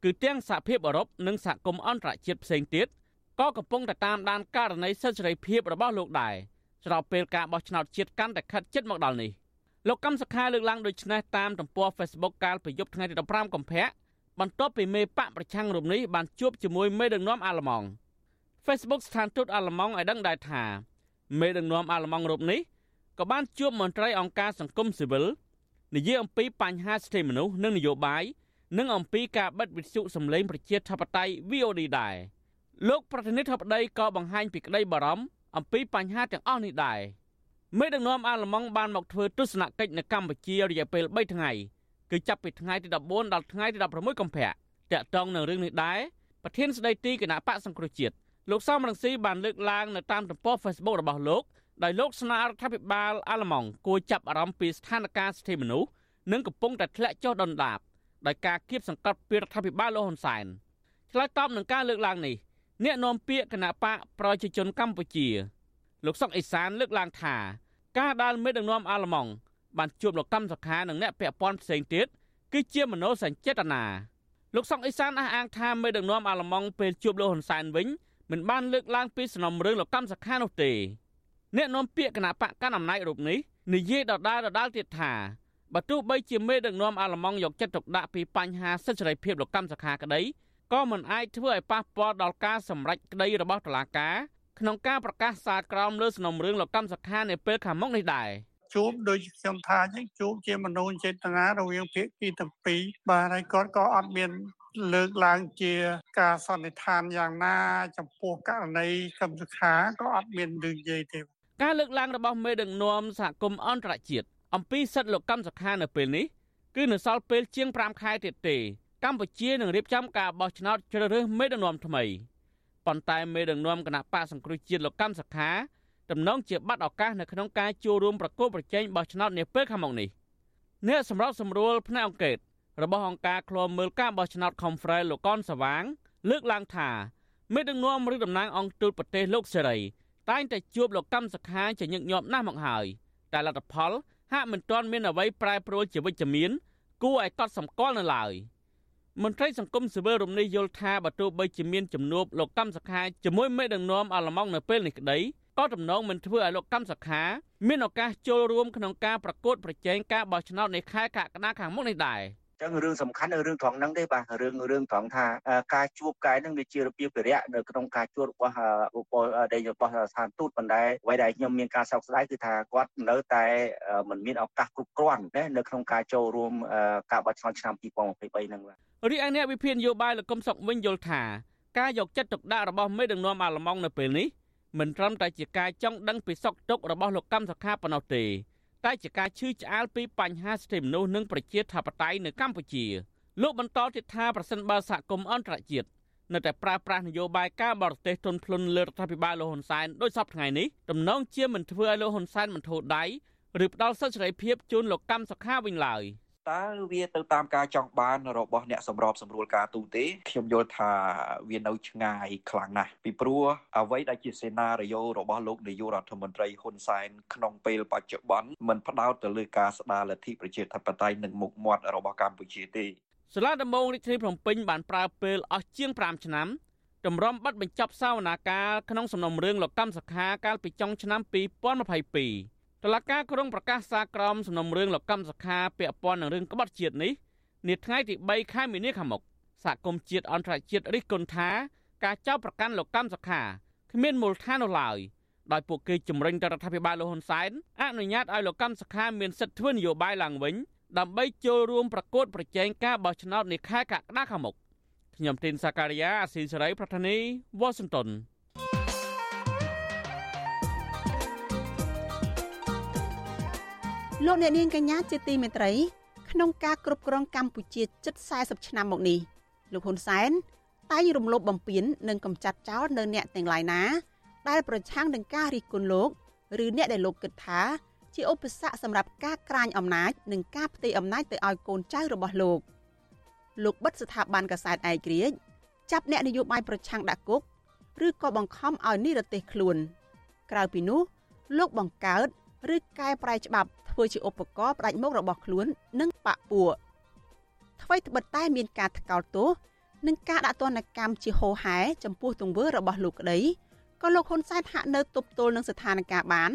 គឺទាំងសហភាពអឺរ៉ុបនិងសហគមន៍អន្តរជាតិផ្សេងទៀតក៏កំពុងតែតាមដានករណីសិទ្ធិសេរីភាពរបស់លោកដែរ ស្របពេលការបោះឆ្នោតជាតិកាន់តែខិតជិតមកដល់នេះលោកកម្មសខាលើកឡើងដូចនេះតាមទំព័រ Facebook កាលពីយប់ថ្ងៃទី15កុម្ភៈបន្ទាប់ពីមេបកប្រឆាំងរូបនេះបានជួបជាមួយមេដឹកនាំអាល្លឺម៉ង់ Facebook ស្ថានទូតអាល្លឺម៉ង់ឲ្យដឹងដែរថាមេដឹកនាំអាល្លឺម៉ង់រូបនេះក៏បានជួបមន្ត្រីអង្គការសង្គមស៊ីវិលនិយាយអំពីបញ្ហាសិទ្ធិមនុស្សនិងនយោបាយនិងអំពីការបិទវិទ្យុសម្លេងប្រជាធិបតេយ្យ VOD ដែរលោកប្រធានាធិបតីក៏បង្ហាញពីក្តីបារម្ភ អំពីបញ្ហាទាំងអស់នេះដែរមេដឹកនាំអាល្លឺម៉ង់បានមកធ្វើទស្សនកិច្ចនៅកម្ពុជារយៈពេល3ថ្ងៃគឺចាប់ពីថ្ងៃទី14ដល់ថ្ងៃទី16កុម្ភៈតាក់ទងនឹងរឿងនេះដែរប្រធានស្ដីទីគណៈបកសង្គ្រោះជាតិលោកសំរងស៊ីបានលើកឡើងនៅតាមទំព័រ Facebook របស់លោកដោយលោកស្នើរដ្ឋាភិបាលអាល្លឺម៉ង់គួរចាប់អារម្មណ៍ពីស្ថានភាពសិទ្ធិមនុស្សនិងកំពុងតែធ្លាក់ចុះដុនដាបដោយការគៀបសង្កត់ពីរដ្ឋាភិបាលលោកហ៊ុនសែនឆ្លើយតបនឹងការលើកឡើងនេះ អ្នកនាំពាក្យគណៈបកប្រជាជនកម្ពុជា លោកសុកអេសានលើកឡើងថា ការដាល់មេដឹកនាំអាល្លឺម៉ង់បានជួបលោកកម្មសខានិងអ្នកពាក់ព័ន្ធផ្សេងទៀតគឺជាមโนសញ្ចេតនាលោកសុកអេសានអះអាងថាមេដឹកនាំអាល្លឺម៉ង់ពេលជួបលោកហ៊ុនសែនវិញមិនបានលើកឡើងពីសំណុំរឿងលោកកម្មសខានោះទេអ្នកនាំពាក្យគណៈបកកណ្ដាលអំណាចរូបនេះនិយាយដដែលដដែលទៀតថាបើទោះបីជាមេដឹកនាំអាល្លឺម៉ង់យកចិត្តទុកដាក់ពីបញ្ហាសិទ្ធិសេរីភាពលោកកម្មសខាក្តី ក៏មិនអាចធ្វើឲ្យប៉ះពាល់ដល់ការសម្រេចក្តីរបស់តុលាការក្នុងការប្រកាសសាលក្រមលើសំណុំរឿងលោកកម្មសខានៅពេលខាងមុខនេះដែរជួបដូចខ្ញុំថាអញ្ចឹងជួបជាមនោចេតនារវាងភាគីទាំងពីរបាទហើយគាត់ក៏អត់មានលើកឡើងជាការសន្និដ្ឋានយ៉ាងណា ចំពោះករណីកម្មសខាក៏អត់មានរឿងនិយាយទេការលើកឡើងរបស់មេដឹកនាំសហគមន៍អន្តរជាតិអំពីសិទ្ធិលោកកម្មសខានៅពេលនេះគឺនៅសល់ពេលជាង5ខែទៀតទេ កម្ពុជានឹងរៀបចំការបោះឆ្នោតជ្រើសរើសមេដឹកនាំថ្មីប៉ុន្តែមេដឹកនាំគណៈបកសង្គ្រោះជាតិលោកកម្មសខាតំណងជាបាត់ឱកាសនៅក្នុងការចូលរួមប្រគល់ប្រជែងបោះឆ្នោតនាពេលខាងមុខនេះអ្នកសម្របសម្រួលផ្នែកអង្គការរបស់អង្គការឃ្លាំមើលការបោះឆ្នោត Conference លោកកនសវាង លើកឡើងថាមេដឹកនាំឬតំណាងអង្គទូតប្រទេសលោកសេរីតែងតែជួបលោកកម្មសខាជាញឹកញាប់ណាស់មកហើយតែលទ្ធផលហាក់មិនទាន់មានអ្វីប្រែប្រួលជាវិជ្ជមានគួរឲ្យកត់សម្គាល់នៅឡើយ មន្ត្រីសង្គមស៊ីវិលរំនេះយល់ថាបើទោះបីជាមានចំនួនលោកកម្មសខាជាមួយមេដឹកនាំអាល្លឺម៉ង់នៅពេលនេះក្តីក៏ទំនងមិនធ្វើឲ្យលោកកម្មសខាមានឱកាសចូលរួមក្នុងការប្រកួតប្រជែងការបោះឆ្នោតនៃខែកក្កដាខាងមុខនេះដែរ ចឹងរឿងសំខាន់នៅរឿងត្រង់ហ្នឹងទេបាទរឿងរឿងត្រង់ថាការជួបកាយហ្នឹងវាជារបៀបវិរៈនៅក្នុងការជួបរបស់បុគ្គលដែលរបស់ស្ថានទូតប៉ុន្តែអ្វីដែលខ្ញុំមានការសោកស្ដាយគឺថាគាត់នៅតែមិនមានឱកាសគ្រប់គ្រាន់ណានៅក្នុងការចូលរួមការបោះឆ្នោតឆ្នាំ2023ហ្នឹងបាទរីឯអ្នកវិភាគនយោបាយលោកកឹមសុខវិញយល់ថាការយកចិត្តទុកដាក់របស់មេដឹកនាំអាល្លឺម៉ង់នៅពេលនេះមិនត្រឹមតែជាការចង់ដឹងពីសុខទុក្ខរបស់លោកកម្មសខាប៉ុណ្ណោះទេ តែជាការឈឺឆ្អាលពីបញ្ហាសិទ្ធិមនុស្សនិងប្រជាធិបតេយ្យនៅកម្ពុជាលោកបន្តទៀតថាប្រសិនបើសហគមន៍អន្តរជាតិនៅតែប្រើប្រាស់នយោបាយការបរទេសទុនភ្លុនលើរដ្ឋាភិបាលលោកហ៊ុនសែនដោយសពថ្ងៃនេះតំណងជាមិនធ្វើឲ្យលោកហ៊ុនសែនមិនធូរដៃឬផ្ដាល់សិទ្ធិសេរីភាពជូនលោកកម្មសុខាវិញឡើយ។ តើវាទៅតាមការចង់បានរបស់អ្នកសម្របសម្រួលការទូតទេខ្ញុំយល់ថាវានៅឆ្ងាយខ្លាំងណាស់ពីព្រោះអ្វីដែលជាសេណារីយ៉ូរបស់លោកនាយករដ្ឋមន្ត្រីហ៊ុនសែនក្នុងពេលបច្ចុប្បន្នមិនផ្ដោតទៅលើការស្ដារលទ្ធិប្រជាធិបតេយ្យនិងមុខមាត់របស់កម្ពុជាទេសាលាដំបងរាជធានីភ្នំពេញបានប្រើពេលអស់ជាង5ឆ្នាំតម្រុំប័ណ្ណបញ្ចប់សវនាការក្នុងសំណុំរឿងលោកកម្មសខាកាលពីចុងឆ្នាំ2022 តឡការក្រុងប្រកាសសារក្រមសំណុំរឿងលោកកម្មសខាពាក់ព័ន្ធនឹងរឿងក្បត់ជាតិនេះនាថ្ងៃទី3ខែមីនាខាងមុខសហគមន៍ជាតិអន្តរជាតិរិះគន់ថាការចោទប្រកាន់លោកកម្មសខាគ្មានមូលដ្ឋាននោះឡើយដោយពួកគេជំរុញទៅរដ្ឋាភិបាលលោកហ៊ុនសែនអនុញ្ញាតឲ្យលោកកម្មសខាមានសិទ្ធិធ្វើនយោបាយឡើងវិញដើម្បីចូលរួមប្រកួតប្រជែងការបោះឆ្នោតនាខែកក្កដាខាងមុខខ្ញុំទីនសាការីយ៉ាអស៊ីសេរីប្រធានីវ៉ាស៊ីនតោន លោកអ្នកនាងកញ្ញាជាទីមេត្រីក្នុងការគ្រប់គ្រងកម្ពុជាជិត40ឆ្នាំមកនេះលោកហ៊ុនសែនតែងរំលោភបំពាននិងកំចាត់ចោលនៅអ្នកទាំងឡាយណាដែលប្រឆាំងនឹងការរិះគន់លោកឬអ្នកដែលលោកគិតថាជាឧបសគ្គសម្រាប់ការក្រាញអំណាចនិងការផ្ទេរអំណាចទៅឲ្យកូនចៅរបស់លោកលោកបិទស្ថាប័នកសែតឯករាជ្យចាប់អ្នកនយោបាយប្រឆាំងដាក់គុកឬក៏បង្ខំឲ្យនិរទេសខ្លួន ក្រៅពីនោះលោកបង្កើតឬកែប្រែច្បាប់ ធ្វើជាឧបករណ៍ផ្ដាច់មុខរបស់ខ្លួន និងបកពួកថ្មីត្បិតតែមានការថ្កោលទោសនិងការដាក់ទណ្ឌកម្មជាហោហែចំពោះទង្វើរបស់លោកក្តីក៏លោកហ៊ុនសែនហាក់នៅទប់ទល់នឹងស្ថានភាពបាន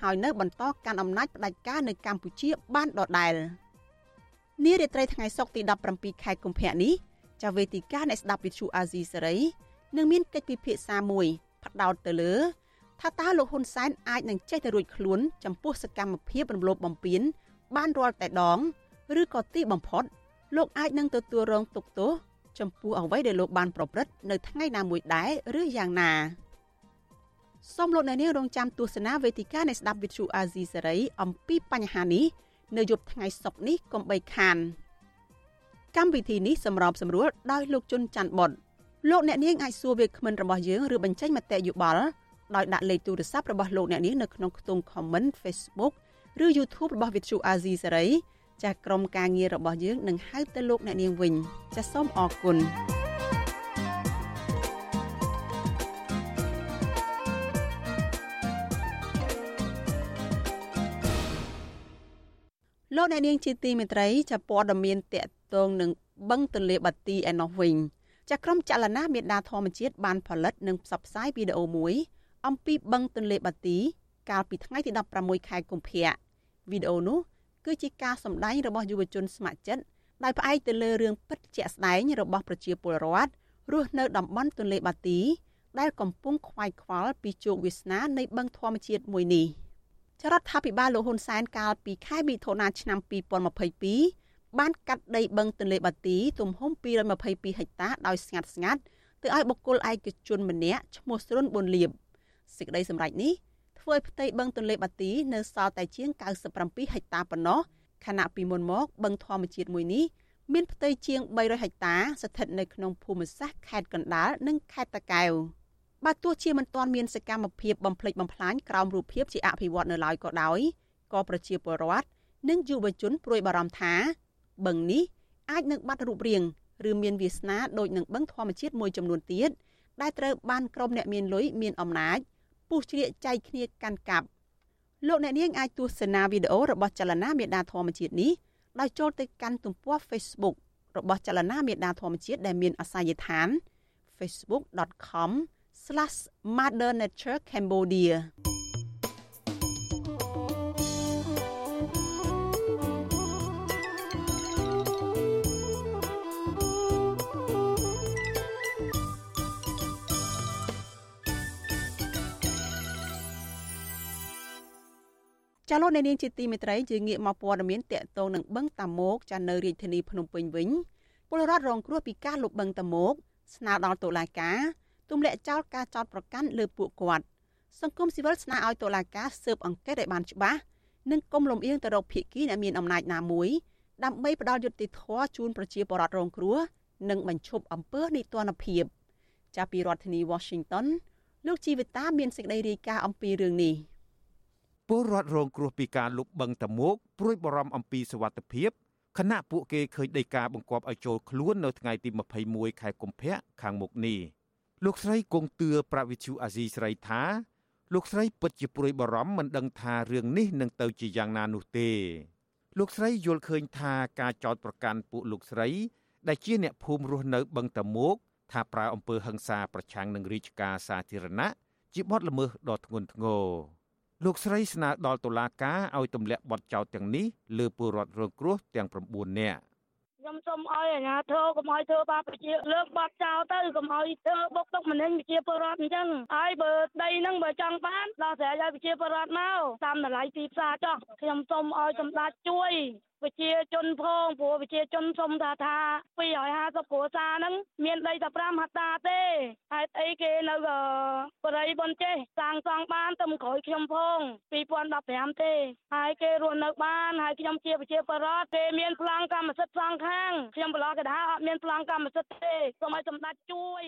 ហើយនៅបន្តកាន់អំណាចផ្ដាច់ការនៅកម្ពុជាបានដដែលនារាត្រីថ្ងៃសុក្រទី17ខែកុម្ភៈនេះចាវេទិកាអ្នកស្ដាប់វិទ្យុអាស៊ីសេរីនឹងមានកិច្ចពិភាក្សាមួយផ្ដោតទៅលើ ថាតើលោកហ៊ុនសែនអាចនឹងចេះតែរួចខ្លួនចំពោះសកម្មភាពរំលោភបំពានបានរាល់តែដង ឬក៏ទីបំផុត លោកអាចនឹងទទួលរងទុក្ខទោសចំពោះអ្វីដែលលោកបានប្រព្រឹត្តនៅថ្ងៃណាមួយដែរឬយ៉ាងណាសូមលោកអ្នកនាងរងចាំទស្សនាវេទិកានៃស្ដាប់វិទ្យុអាស៊ីសេរីអំពីបញ្ហានេះនៅយប់ថ្ងៃសុក្រនេះកុំបីខានកម្មវិធីនេះសម្របសម្រួលដោយលោកជុនច័ន្ទបុតលោកអ្នកនាងអាចសួរវាគ្មិនរបស់យើងឬបញ្ចេញមតិយោបល់ ដោយដាក់លេខទូរស័ព្ទរបស់លោកអ្នកនាងនៅក្នុងខ្ទង់ comment Facebook ឬ YouTube របស់ Vithu Azizi សេរីចាស់ក្រុមការងាររបស់យើងនឹងហៅទៅលោកអ្នកនាងវិញចាសសូមអរគុណលោកអ្នកនាងជាទីមេត្រីចាព័ត៌មានតកតងនឹងបឹងទន្លេបាទីឯណោះវិញចាក្រុមចលនាមេដាធម្មជាតិបានផលិតនិងផ្សព្វផ្សាយវីដេអូមួយ អំពីបឹងទន្លេបាទី កាលពីថ្ងៃទី16ខែកុម្ភៈវីដេអូនោះគឺជាការសម្ដែងរបស់យុវជនស្ម័គ្រចិត្តដែលផ្អែកទៅលើរឿងពិតជាក់ស្ដែងរបស់ប្រជាពលរដ្ឋរស់នៅតំបន់ទន្លេបាទី ដែលកំពុងខ្វាយខ្វល់ពីជោគវាសនានៃបឹងធម្មជាតិមួយនេះចរដ្ឋាភិបាលលោកហ៊ុនសែនកាលពីខែមិថុនាឆ្នាំ2022បានកាត់ដីបឹងទន្លេបាទី ទំហំ222ហិកតាដោយស្ងាត់ស្ងាត់ទៅឲ្យបុគ្គលឯកជនម្នាក់ឈ្មោះស្រុនប៊ុនលៀប សេចក្តីសម្រេចនេះធ្វើឲ្យផ្ទៃបឹងទន្លេបាទីនៅសល់តែជាង97ហិកតាប៉ុណ្ណោះខណៈពីមុនមកបឹងធម្មជាតិមួយនេះមានផ្ទៃជាង300ហិកតាស្ថិតនៅក្នុងភូមិសាស្ត្រខេត្តកណ្ដាលនិងខេត្តតាកែវបើទោះជាមិនទាន់មានសកម្មភាពបំផ្លិចបំផ្លាញក្រោមរូបភាពជាអភិវឌ្ឍនៅឡើយក៏ដោយក៏ប្រជាពលរដ្ឋនិងយុវជនព្រួយបារម្ភថាបឹងនេះអាចនឹងបាត់រូបរាងឬមានវាសនាដូចនឹងបឹងធម្មជាតិមួយចំនួនទៀតដែលត្រូវបានក្រុមអ្នកមានលុយមានអំណាច ពុះជ្រៀកចែកគ្នាកាន់កាប់លោកអ្នកនាងអាចទស្សនាវីដេអូរបស់ចលនាមេដាធម្មជាតិនេះដោយចូលទៅកាន់ទំព័រ Facebook របស់ចលនាមេដាធម្មជាតិដែលមានអាសយដ្ឋាន facebook.com/mothernature.cambodia ចាលោកនៅនាងជាទីមេត្រីយើងងាកមកព័ត៌មានតកតងនឹងបឹងតាម៉ោកចានៅរាជធានីភ្នំពេញវិញពលរដ្ឋរងគ្រោះពីការលុបបឹងតាម៉ោកស្នើដល់តុលាការទម្លាក់ចោលការចោទប្រកាន់លើពួកគាត់សង្គមស៊ីវិលស្នើឲ្យតុលាការស៊ើបអង្កេតឲ្យបានច្បាស់និងកុំលំអៀងទៅរកភាគីដែលមានអំណាចណាមួយដើម្បីផ្ដាល់យុត្តិធម៌ជូនប្រជាពលរដ្ឋរងគ្រោះនិងបញ្ឈប់អំពើនីតិរដ្ឋភាពចាប់ពីរដ្ឋធានី Washington លោកជីវិតាមានសេចក្តីរាយការណ៍អំពីរឿងនេះ ពលរដ្ឋរងគ្រោះពីការលុបបង្កតមោកព្រួយបារម្ភអំពីសវត្ថិភាពខណៈពួកគេឃើញដីកាបង្គាប់ឲ្យចូលខ្លួននៅថ្ងៃទី21ខែកុម្ភៈខាងមុខនេះលោកស្រីគង់ទឿប្រាវិទ្យុអាស៊ីស្រីថាលោកស្រីពិតជាព្រួយបារម្ភមិនដឹងថារឿងនេះនឹងទៅជាយ៉ាងណានោះទេ លោកស្រីយល់ឃើញថាការចោទប្រកាន់ពួកលោកស្រី ដែលជាអ្នកភូមិរស់នៅបឹងតមោកថាប្រើអំពើហិង្សាប្រឆាំងនឹងរាជការសាធារណៈជាបទល្មើសដ៏ធ្ងន់ធ្ងរ លោកស្រីស្នើដល់តុលាការឲ្យទម្លាក់បទចោទទាំងនេះលើពលរដ្ឋរងគ្រោះទាំង9នាក់ខ្ញុំសូមឲ្យអាជ្ញាធរកុំឲ្យធ្វើបាបប្រជាលើកបាត់ចោលទៅកុំឲ្យធ្វើបុកទុកម្នេញប្រជាពលរដ្ឋអញ្ចឹងហើយបើដីហ្នឹងបើចង់បានដល់ស្រែឲ្យប្រជាពលរដ្ឋមកតាមតម្លៃទីផ្សារចោះខ្ញុំសូមឲ្យសម្ដេចជួយប្រជាជនផងព្រោះប្រជាជនសុំថាថា250គ្រួសារហ្នឹងមានដីតែ5ហិកតាទេហេតុអីគេនៅបរិយបនចេះសាងសង់បានតែក្រោយខ្ញុំផង2015ទេហើយគេរស់នៅបានហើយខ្ញុំជាប្រជាពលរដ្ឋគេមានប្លង់កម្មសិទ្ធិសងខាងខ្ញុំប្រឡោះកថាអត់មានប្លង់កម្មសិទ្ធិទេសូមឲ្យសម្ដេចជួយ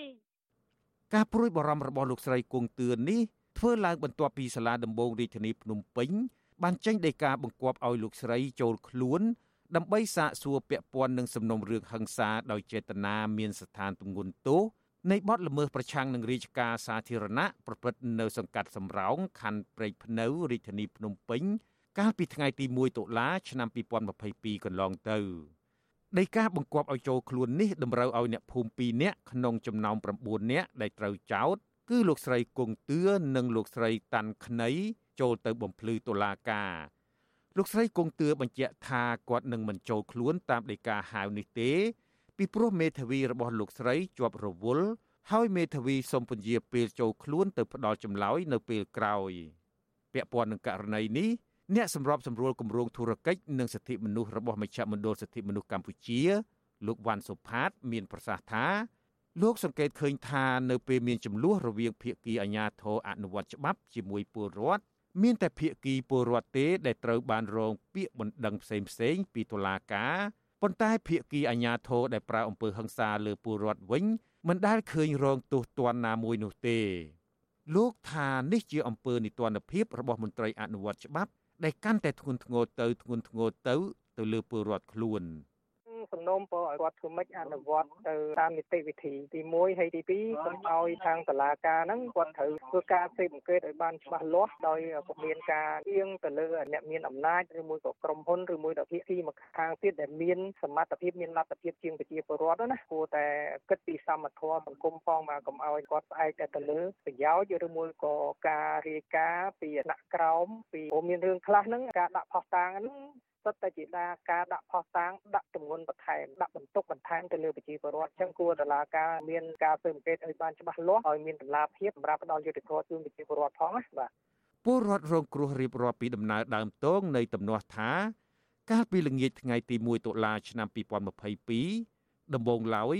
ការព្រួយបារម្ភរបស់លោកស្រីគង់ទឿននេះធ្វើឡើងបន្ទាប់ពីសាលាដំបងរាជធានីភ្នំពេញ បានចេញដីកាបង្គាប់ឲ្យលោកស្រីចូលខ្លួនដើម្បីសាកសួរពាក់ព័ន្ធនឹងសំណុំរឿងហិង្សាដោយចេតនាមានស្ថានទម្ងន់ទោសនៃបទល្មើសប្រឆាំងនឹងរាជការសាធារណៈប្រព្រឹត្តនៅសង្កាត់សំរោងខណ្ឌព្រែកភ្នៅរាជធានីភ្នំពេញ កាលពីថ្ងៃទី1តុលាឆ្នាំ2022កន្លងទៅដីកាបង្គាប់ឲ្យចូលខ្លួននេះតម្រូវឲ្យអ្នកភូមិ2នាក់ក្នុងចំណោម9នាក់ដែលត្រូវចោទគឺលោកស្រីគង់ទឿនិងលោកស្រីតាន់ខ្នៃ ចូលទៅបំភ្លឺតុលាការលោកស្រីគង់ទឿបញ្ជាក់ថាគាត់នឹងមិនចូលខ្លួនតាមដីកាហៅនេះទេ ពីព្រោះមេធាវីរបស់លោកស្រីជាប់រវល់ហើយមេធាវីសូមពន្យាពេលចូលខ្លួនទៅផ្ដល់ចម្លើយនៅពេលក្រោយពាក់ព័ន្ធនឹងករណីនេះអ្នកសម្របសម្រួលគម្រោងធុរកិច្ចនិងសិទ្ធិមនុស្សរបស់មជ្ឈមណ្ឌលសិទ្ធិមនុស្សកម្ពុជា លោកវ៉ាន់សុផាត មានប្រសាសន៍ថាលោកសង្កេតឃើញថានៅពេលមានចំនួនរវាងភាគីអាជ្ញាធរអនុវត្តច្បាប់ជាមួយពលរដ្ឋ មានតែភាគីពលរដ្ឋទេដែលត្រូវបានរងពាក្យបណ្ដឹងផ្សេងផ្សេងពីតុលាការប៉ុន្តែភាគីអាជ្ញាធរដែលប្រើអំពើហិង្សាលើពលរដ្ឋវិញមិនដែលឃើញរងទោសទណ្ឌណាមួយនោះទេលោកថានេះជាអំពើនីតិរដ្ឋភាពរបស់មន្ត្រីអនុវត្តច្បាប់ដែលកាន់តែធ្ងន់ធ្ងរទៅធ្ងន់ធ្ងរទៅទៅលើពលរដ្ឋខ្លួន។ សំណូមពរឲ្យគាត់ធ្វើម៉េចអនុវត្តទៅតាមនីតិវិធីទី1ហើយទី2សូមឲ្យខាងតុលាការហ្នឹងគាត់ត្រូវធ្វើការស៊ើបអង្កេតឲ្យបានច្បាស់លាស់ដោយពុំមានការទៀងទៅលើអ្នកមានអំណាចឬមួយក៏ក្រុមហ៊ុនឬមួយក៏ភាគីមកខាងទៀតដែលមានសមត្ថភាពមានលទ្ធភាពជាងប្រជាពលរដ្ឋណាគួរតែគិតពីសមត្ថភាពសង្គមផងមកកុំឲ្យគាត់ផ្អែកតែទៅលើប្រយោជន៍ឬមួយក៏ការរាយការណ៍ពីអាណក្រោមពីមានរឿងខ្លះហ្នឹងការដាក់ផុសតាងហ្នឹង សុទ្ធតែជាដាការដាក់ផុសតាងដាក់ទម្ងន់បន្ថែមដាក់បន្ទុកបន្ថែមទៅលើប្រជាពលរដ្ឋអញ្ចឹងគួរតឡាការមានការស៊ើបអង្កេតឲ្យបានច្បាស់លាស់ឲ្យមានតម្លាភាពសម្រាប់ផ្ដល់យុត្តិធម៌ជូនប្រជាពលរដ្ឋផងណាបាទពលរដ្ឋរងគ្រោះរៀបរាប់ពីដំណើរដើមតងនៃទំនាស់ថា កាលពីល្ងាចថ្ងៃទី1តុលាឆ្នាំ2022ដំបូងឡើយ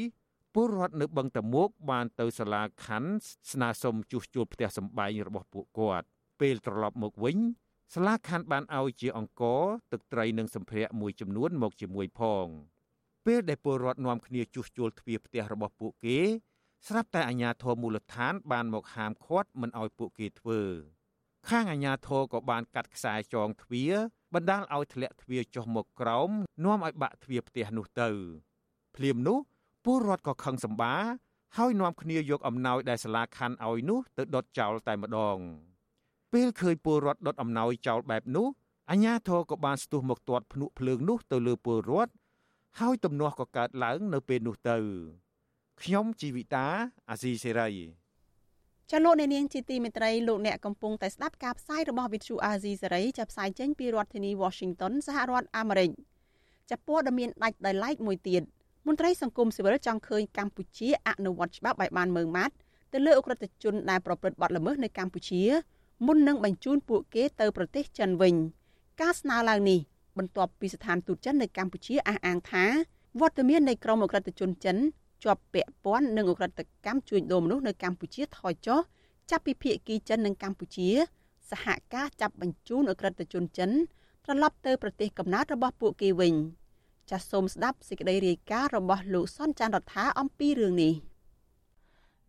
ពលរដ្ឋនៅបឹងតមោកបានទៅសាលាខណ្ឌស្នើសុំជួសជុលផ្ទះសម្បែងរបស់ពួកគាត់ពេលត្រឡប់មកវិញ សាលាខណ្ឌបានឲ្យជាអង្គទឹកត្រីនិងសម្ភារៈមួយចំនួនមកជាមួយផងពេលដែលពលរដ្ឋនាំគ្នាជួសជុលទ្វារផ្ទះរបស់ពួកគេ ស្រាប់តែអាជ្ញាធរមូលដ្ឋាន បានមកហាមឃាត់មិនឲ្យពួកគេធ្វើខាងអាជ្ញាធរក៏បានកាត់ខ្សែចងទ្វារបណ្ដាលឲ្យធ្លាក់ទ្វារចុះមកក្រោមនាំឲ្យបាក់ទ្វារផ្ទះនោះទៅភ្លាមនោះពលរដ្ឋក៏ខឹងសម្បាហើយនាំគ្នាយកអំណោយដែលសាលាខណ្ឌឲ្យនោះទៅដុតចោលតែម្ដង។ ពេលឃើញពលរដ្ឋដុតអំណោយចោលបែបនោះអាជ្ញាធរក៏បានស្ទុះមកទាត់ភ្នក់ភ្លើងនោះទៅលើពលរដ្ឋហើយទំនាស់ក៏កើតឡើងនៅពេលនោះទៅខ្ញុំជីវិតាអាស៊ីសេរីចលនានាងជាទីមេត្រីលោកអ្នកកំពុងតែស្ដាប់ការផ្សាយរបស់វិទ្យុអាស៊ីសេរីចាប់ផ្សាយចេញពីរដ្ឋធានី Washington សហរដ្ឋអាមេរិកចាប់ព័ត៌មានដាច់ដោយឡែកមួយទៀតមន្ត្រីសង្គមស៊ីវិលចង់ឃើញកម្ពុជាអនុវត្តច្បាប់ឲ្យបានម៉ឺងម៉ាត់ទៅលើអ ுக ្រិតជនដែលប្រព្រឹត្តបទល្មើសនៅកម្ពុជា មុននឹងបញ្ជូនពួកគេទៅប្រទេសចិនវិញការស្នើឡើងនេះបន្ទាប់ពីស្ថានទូតចិននៅកម្ពុជាអះអាងថាវត្តមាននៃក្រុមអក្រិតជនចិនជាប់ពាក់ព័ន្ធនឹងអក្រិតកម្មជួញដូរមនុស្សនៅកម្ពុជាថយចុះចាប់ពីភៀកគីចិននិងកម្ពុជា សហការចាប់បញ្ជូនអក្រិតជនចិនត្រឡប់ទៅប្រទេសកំណើតរបស់ពួកគេវិញចាសសូមស្ដាប់សេចក្តីរាយការណ៍របស់លោកសុនចាន់រដ្ឋាអំពីរឿងនេះ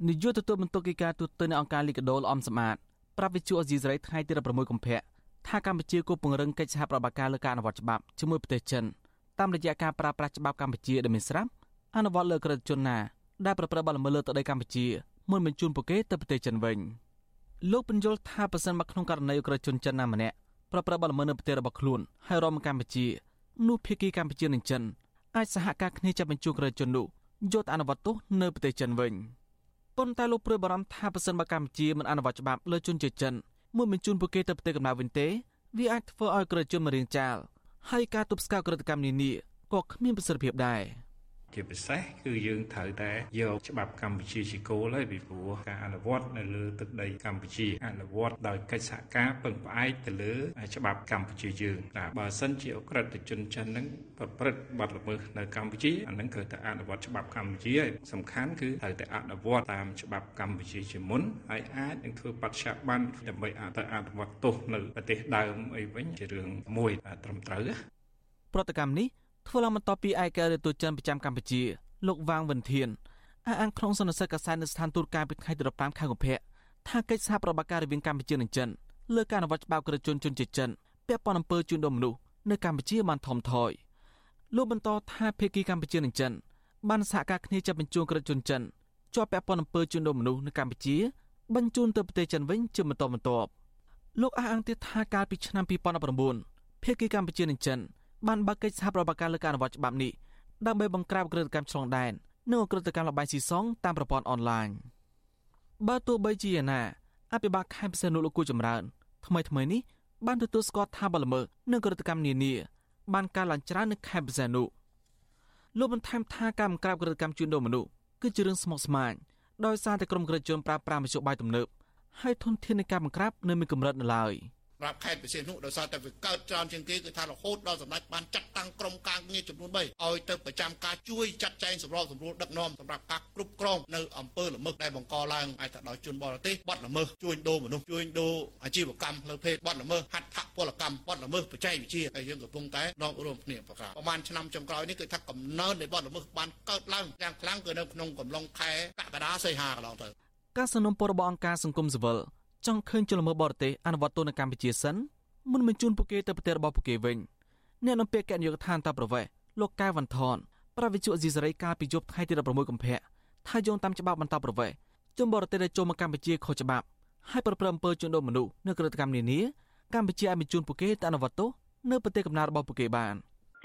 នាយកទទួលបន្ទុកកិច្ចការទូតនៃអង្គការលីកាដូលអំសមាត ប្រាប់វិទ្យុអេស៊ីសរ៉ៃថ្ងៃទី16កុម្ភៈថាកម្ពុជាគួរពង្រឹងកិច្ចសហប្រតិបត្តិការលើការអនុវត្តច្បាប់ជាមួយប្រទេសចិនតាមរយៈការប្រើប្រាស់ច្បាប់កម្ពុជាដែលមានស្រាប់អនុវត្តលើក្រឹតជនណាដែលប្រព្រឹត្តបទល្មើសលើទឹកដីកម្ពុជាមុនបញ្ជូនពួកគេទៅប្រទេសចិនវិញលោកបញ្យល់ថាប្រសិនមកក្នុងករណីក្រឹតជនចិនណាម្នាក់ប្រព្រឹត្តបទល្មើសនៅប្រទេសរបស់ខ្លួនហើយរំកម្ពុជានោះភាគីកម្ពុជានិងចិនអាចសហការគ្នាចាប់បញ្ជូនក្រឹតជននោះយកទៅអនុវត្តទោសនៅប្រទេសចិនវិញ ប៉ុន្តែលោកព្រួយបារម្ភថាប្រសិនបើកម្ពុជាមិនអនុវត្តច្បាប់លើជនជាតិចិនមួយបញ្ជូនពួកគេទៅប្រទេសកំណើតវិញទេវាអាចធ្វើឲ្យក្រឹតជនមករៀងចាលហើយការទប់ស្កាត់ក្រឹតកម្មនានាក៏គ្មានប្រសិទ្ធភាពដែរ។ ជាពិសេសគឺយើងត្រូវតែយកច្បាប់កម្ពុជាជាគោលហើយពីព្រោះការអនុវត្តនៅលើទឹកដីកម្ពុជាអនុវត្តដោយកិច្ចសហការពឹងផ្អែកទៅលើច្បាប់កម្ពុជាយើងតែបើសិនជាអក្រិតជនចិនហ្នឹងប្រព្រឹត្តបទល្មើសនៅកម្ពុជាអាហ្នឹងគឺតែអនុវត្តច្បាប់កម្ពុជាហើយសំខាន់គឺត្រូវតែអនុវត្តតាមច្បាប់កម្ពុជាជាមុនហើយអាចនឹងធ្វើបច្ចុប្បន្នដើម្បីអាចទៅអនុវត្តទោសនៅប្រទេសដើមអីវិញជារឿងមួយត្រឹមត្រូវប្រតិកម្មនេះ ធ្វើឡើងបន្ទាប់ពីឯកការទូតចិនប្រចាំកម្ពុជាលោកវាងវិនធានអះអាងក្នុងសន្និសីទកាសែតនៅស្ថានទូតកាលពីថ្ងៃទី15ខែកុម្ភៈថាកិច្ចសហប្រតិបត្តិការរវាងកម្ពុជានិងចិនលើការអនុវត្តច្បាប់ក្រជនជនជាតិចិនពាក់ព័ន្ធអំពើជួញដូរមនុស្សនៅកម្ពុជាបានថមថយលោកបន្តថាភាគីកម្ពុជានិងចិនបានសហការគ្នាចាប់បញ្ជូនក្រជនចិនជាប់ពាក់ព័ន្ធអំពើជួញដូរមនុស្សនៅកម្ពុជាបញ្ជូនទៅប្រទេសចិនវិញជាបន្តបន្ទាប់លោកអះអាងទៀតថាកាលពីឆ្នាំ2019ភាគីកម្ពុជានិងចិន បានបើកកិច្ចសហប្រតិបត្តិការលើការអនុវត្តច្បាប់នេះដើម្បីបង្ក្រាបក្រិតកម្មឆ្លងដែននិងអក្រិតកម្មលបែងស៊ីសងតាមប្រព័ន្ធអនឡាញបើទោះបីជាយ៉ាងណាអភិបាលខេត្តពិសេសនោះលោកគូចម្រើន ថ្មីថ្មីនេះបានទទួលស្គាល់ថាបលល្មើសនិងក្រិតកម្មនានាបានកើនឡើងច្រើននៅខេត្តពិសេសនោះលោកបន្ថែមថាការបង្ក្រាបក្រិតកម្មជួញដូរមនុស្សគឺជារឿងស្មុគស្មាញដោយសារតែក្រុមក្រិតជនប្រើប្រាស់មធ្យោបាយទំនើបហើយធនធាននៃការបង្ក្រាបនៅមានកម្រិតនៅឡើយ។ សម្រាប់ខេត្តពិសេសនោះដោយសារតែវាកើតច្រើនជាងគេគឺថារហូតដល់សម្ដេចបានចាត់តាំងក្រុមការងារចំនួន3ឲ្យទៅប្រចាំការជួយចាត់ចែងសម្របសម្រួលដឹកនាំសម្រាប់ការគ្រប់គ្រងនៅអំពើល្មើសដែលបង្កឡើងអាចទៅដោយជនបរទេសបាត់ល្មើសជួញដូរមនុស្សជួញដូរអាជីវកម្មផ្លូវភេទបាត់ល្មើសហត្ថពលកម្មបាត់ល្មើសបច្ចេកវិទ្យាហើយយើងកំពុងតែដករួមគ្នាប្រកាសប្រហែលឆ្នាំចុងក្រោយនេះគឺថាកំណើននៃបាត់ល្មើសបានកើតឡើងយ៉ាងខ្លាំងគឺនៅក្នុងកំឡុងខែកក្កដាសីហាកន្លងទៅការសនំពររបស់អង្គការសង្គមស៊ីវិល ចង់ឃើញជនល្មើសបរទេសអនុវត្តទោសនៅកម្ពុជាសិនមុនបញ្ជូនពួកគេទៅប្រទេសរបស់ពួកគេវិញអ្នកនាំពាក្យគណៈនាយកដ្ឋានតាប្រវេសលោកកែវវ៉ាន់ថនប្រាវិជ្ជាអេស៊ីសរ៉ៃកាលពីយប់ថ្ងៃទី16កុម្ភៈថាយោងតាមច្បាប់បន្តប្រវេសជនបរទេសដែលចូលមកកម្ពុជាខុសច្បាប់ហើយប្រព្រឹត្តអំពើជួញដូរមនុស្សនៅក្រៅកម្មនានាកម្ពុជាអាចបញ្ជូនពួកគេទៅអនុវត្តទោសនៅប្រទេសកំណើតរបស់ពួកគេបាន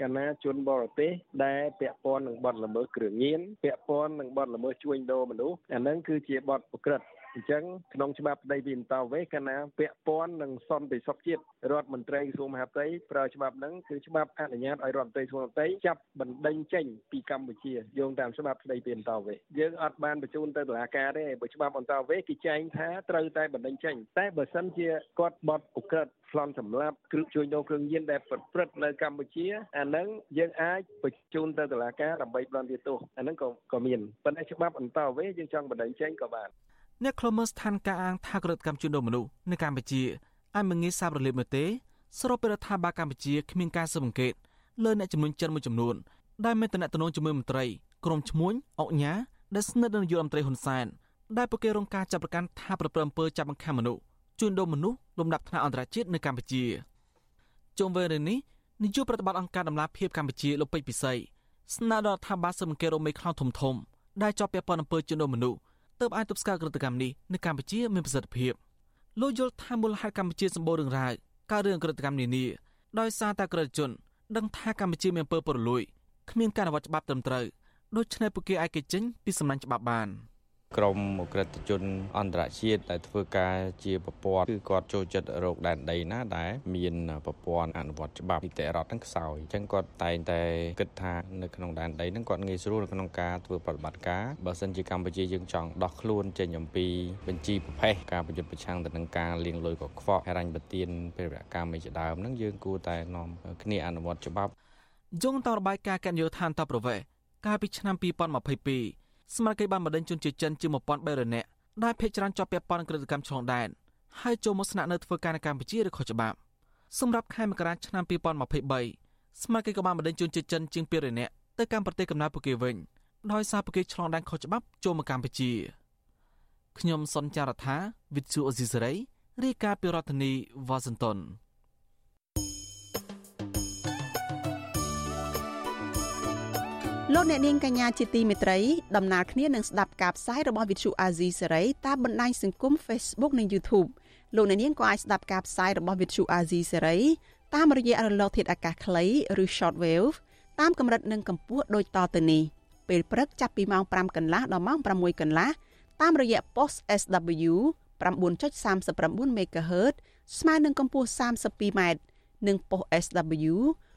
កាលណាជនបរទេសដែលពាក់ព័ន្ធនឹងបទល្មើសគ្រឿងញៀនពាក់ព័ន្ធនឹងបទល្មើសជួញដូរមនុស្សអានឹងគឺជាបទប្រក្រត អញ្ចឹងក្នុងច្បាប់ដីពីអន្តរវេសកាលណាពាក់ព័ន្ធនឹងសន្តិសុខជាតិរដ្ឋមន្ត្រីក្រសួងមហាផ្ទៃប្រើច្បាប់ហ្នឹងគឺច្បាប់អនុញ្ញាតឲ្យរដ្ឋមន្ត្រីក្រសួងមហាផ្ទៃចាប់បណ្ដេញចេញពីកម្ពុជាយោងតាមច្បាប់ស្ដីពីអន្តរវេសយើងអត់បានបញ្ជូនទៅតុលាការទេបើច្បាប់អន្តរវេសគេចែងថាត្រូវតែបណ្ដេញចេញតែបើសិនជាគាត់បត់ឧក្រិដ្ឋប្លន់សម្លាប់គ្រឿងជួញដូរគ្រឿងញៀនដែលប្រព្រឹត្តនៅកម្ពុជាអាហ្នឹងយើងអាចបញ្ជូនទៅតុលាការដើម្បីផ្ដន់ទោសអាហ្នឹងក៏ក៏មានប៉ុន្តែច្បាប់អន្តរវេសយើងចង់បណ្ដេញចេញក៏បាន អ្នកខ្លមើលស្ថានភាពអាងថាក្រឹតកម្មជួញដូរមនុស្សនៅកម្ពុជាអាចមិនងាយសាបរលាបនោះទេស្របពេលរដ្ឋាភិបាលកម្ពុជាគ្មានការស៊ើបអង្កេតលើអ្នកចំនួនចិនមួយចំនួនដែលមានតំណែងជាមួយមន្ត្រីក្រុមឈ្មួញអុកញ៉ាដែលស្និទ្ធនឹងនាយករដ្ឋមន្ត្រីហ៊ុនសែនដែលពួកគេរងការចាប់ប្រកាន់ថាប្រព្រឹត្តអំពើចាប់បង្ខំមនុស្សជួញដូរមនុស្សលំដាប់ថ្នាក់អន្តរជាតិនៅកម្ពុជាជុំវិញរឿងនេះនាយកប្រតិបត្តិអង្គការដំណាភៀបកម្ពុជាលោកពេជ្រពិសីស្នើដល់រដ្ឋាភិបាលស៊ើបអង្កេតរមេខ្លោងធំធំដែលជាប់ពាក់ព័ន្ធអំពើជួញដូរមនុស្ស ទើបអាចទប់ស្កាត់ក្រតកម្មនេះនៅកម្ពុជាមានប្រសិទ្ធភាពលោកយល់ថាមូលហេតុកម្ពុជាសម្បូររឿងរ៉ាវកើតរឿងក្រតកម្មនានាដោយសារតែក្រតជនដឹងថាកម្ពុជាមានអំពើពុករលួយគ្មានការអនុវត្តច្បាប់ត្រឹមត្រូវដូច្នេះពួកគេអាចគេចចេញពីសំណាញ់ច្បាប់បាន។ ក្រមអក្រិតជនអន្តរជាតិដែលធ្វើការជាប្រព័ន្ធគឺគាត់ចូលចិត្តរោគដែនដីណាដែលមានប្រព័ន្ធអនុវត្តច្បាប់នីតិរដ្ឋហ្នឹងខ្សោយអញ្ចឹងគាត់តែងតែគិតថានៅក្នុងដែនដីហ្នឹងគាត់ងាយស្រួលនៅក្នុងការធ្វើប្រតិបត្តិការបើសិនជាកម្ពុជាយើងចង់ដោះខ្លួនចេញអំពីបញ្ជីប្រភេទការប្រយុទ្ធប្រឆាំងទៅនឹងការលាងលុយកខ្វក់ហិរញ្ញប្បទានពេលរកម្មឯជាដើមហ្នឹងយើងគួរតែនាំគ្នាអនុវត្តច្បាប់យងតរបាយការណ៍កញ្ញុឋានតប្រវេកាលពីឆ្នាំ2022 ស្មារតីបានបណ្ដេញជនជាតិចិនជាង1300នាក់ដែលភ័យច្រើនជាប់ពាក់ព័ន្ធនឹងក្រឹតកម្មឆ្លងដែនហើយចូលមកស្នាក់នៅធ្វើការនៅកម្ពុជាឬខុសច្បាប់សម្រាប់ខែមករាឆ្នាំ2023ស្មារតីក៏បានបណ្ដេញជនជាតិចិនជាង200នាក់ទៅកាន់ប្រទេសកំណើតពួកគេវិញដោយសារពួកគេឆ្លងដែនខុសច្បាប់ចូលមកកម្ពុជាខ្ញុំសុនចាររថាវិទ្យុអេស៊ីសេរីរាយការណ៍ពីរដ្ឋធានីវ៉ាស៊ីនតោន លោកអ្នកនាងកញ្ញាជាទីមេត្រីដំណើរគ្នានឹងស្ដាប់ការផ្សាយរបស់វិទ្យុអាស៊ីសេរីតាមបណ្ដាញសង្គម Facebook និង YouTube លោកអ្នកនាងក៏អាចស្ដាប់ការផ្សាយរបស់វិទ្យុអាស៊ីសេរីតាមរយៈរលកធាតុអាកាសខ្លីឬ Shortwave តាមកម្រិតនិងកម្ពស់ដូចតទៅនេះពេលព្រឹកចាប់ពីម៉ោង5កន្លះដល់ម៉ោង6កន្លះតាមរយៈ post SW 9.39 MHz ស្មើនឹងកម្ពស់ 32m និង post SW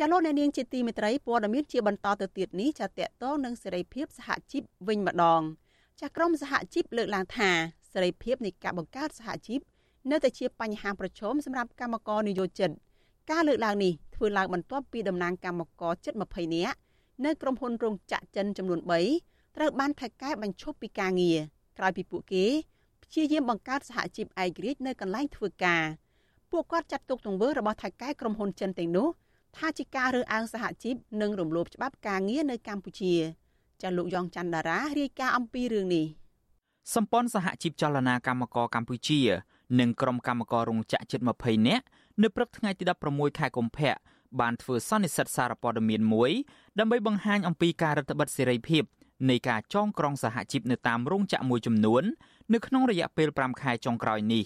ចាលោកអ្នកនាងជាទីមេត្រីព័ត៌មានជាបន្តទៅទៀតនេះចាតកតងនឹងសេរីភាពសហជីពវិញម្ដង ចាក្រមសហជីពលើកឡើងថាសេរីភាពនៃការបង្កើតសហជីពនៅតែជាបញ្ហាប្រឈមសម្រាប់កម្មករនិយោជិតការលើកឡើងនេះធ្វើឡើងបន្ទាប់ពីតំណាងកម្មករជិត20នាក់នៅក្រុមហ៊ុនរោងចក្រចិនចំនួន3ត្រូវបានថៃកែបញ្ឈប់ពីការងារក្រោយពីពួកគេព្យាយាមបង្កើតសហជីពឯករាជ្យនៅកន្លែងធ្វើការពួកគាត់ចាត់ទុកទង្វើរបស់ថៃកែក្រុមហ៊ុនចិនទាំងនោះ ថាជាការរើសអើងសហជីពនិងរំលោភច្បាប់ការងារនៅកម្ពុជាចាលោកយ៉ងច័ន្ទដារារាយការណ៍អំពីរឿងនេះសម្ព័ន្ធសហជីពចលនាកម្មករកម្ពុជា និងក្រុមកម្មកររោងចក្រជិត20នាក់នៅព្រឹកថ្ងៃទី16ខែកុម្ភៈបានធ្វើសន្និសីទសារព័ត៌មានមួយដើម្បីបង្ហាញអំពីការរដ្ឋបិទសេរីភាពនៃការចងក្រងសហជីពនៅតាមរោងចក្រមួយចំនួននៅក្នុងរយៈពេល5ខែចុងក្រោយនេះ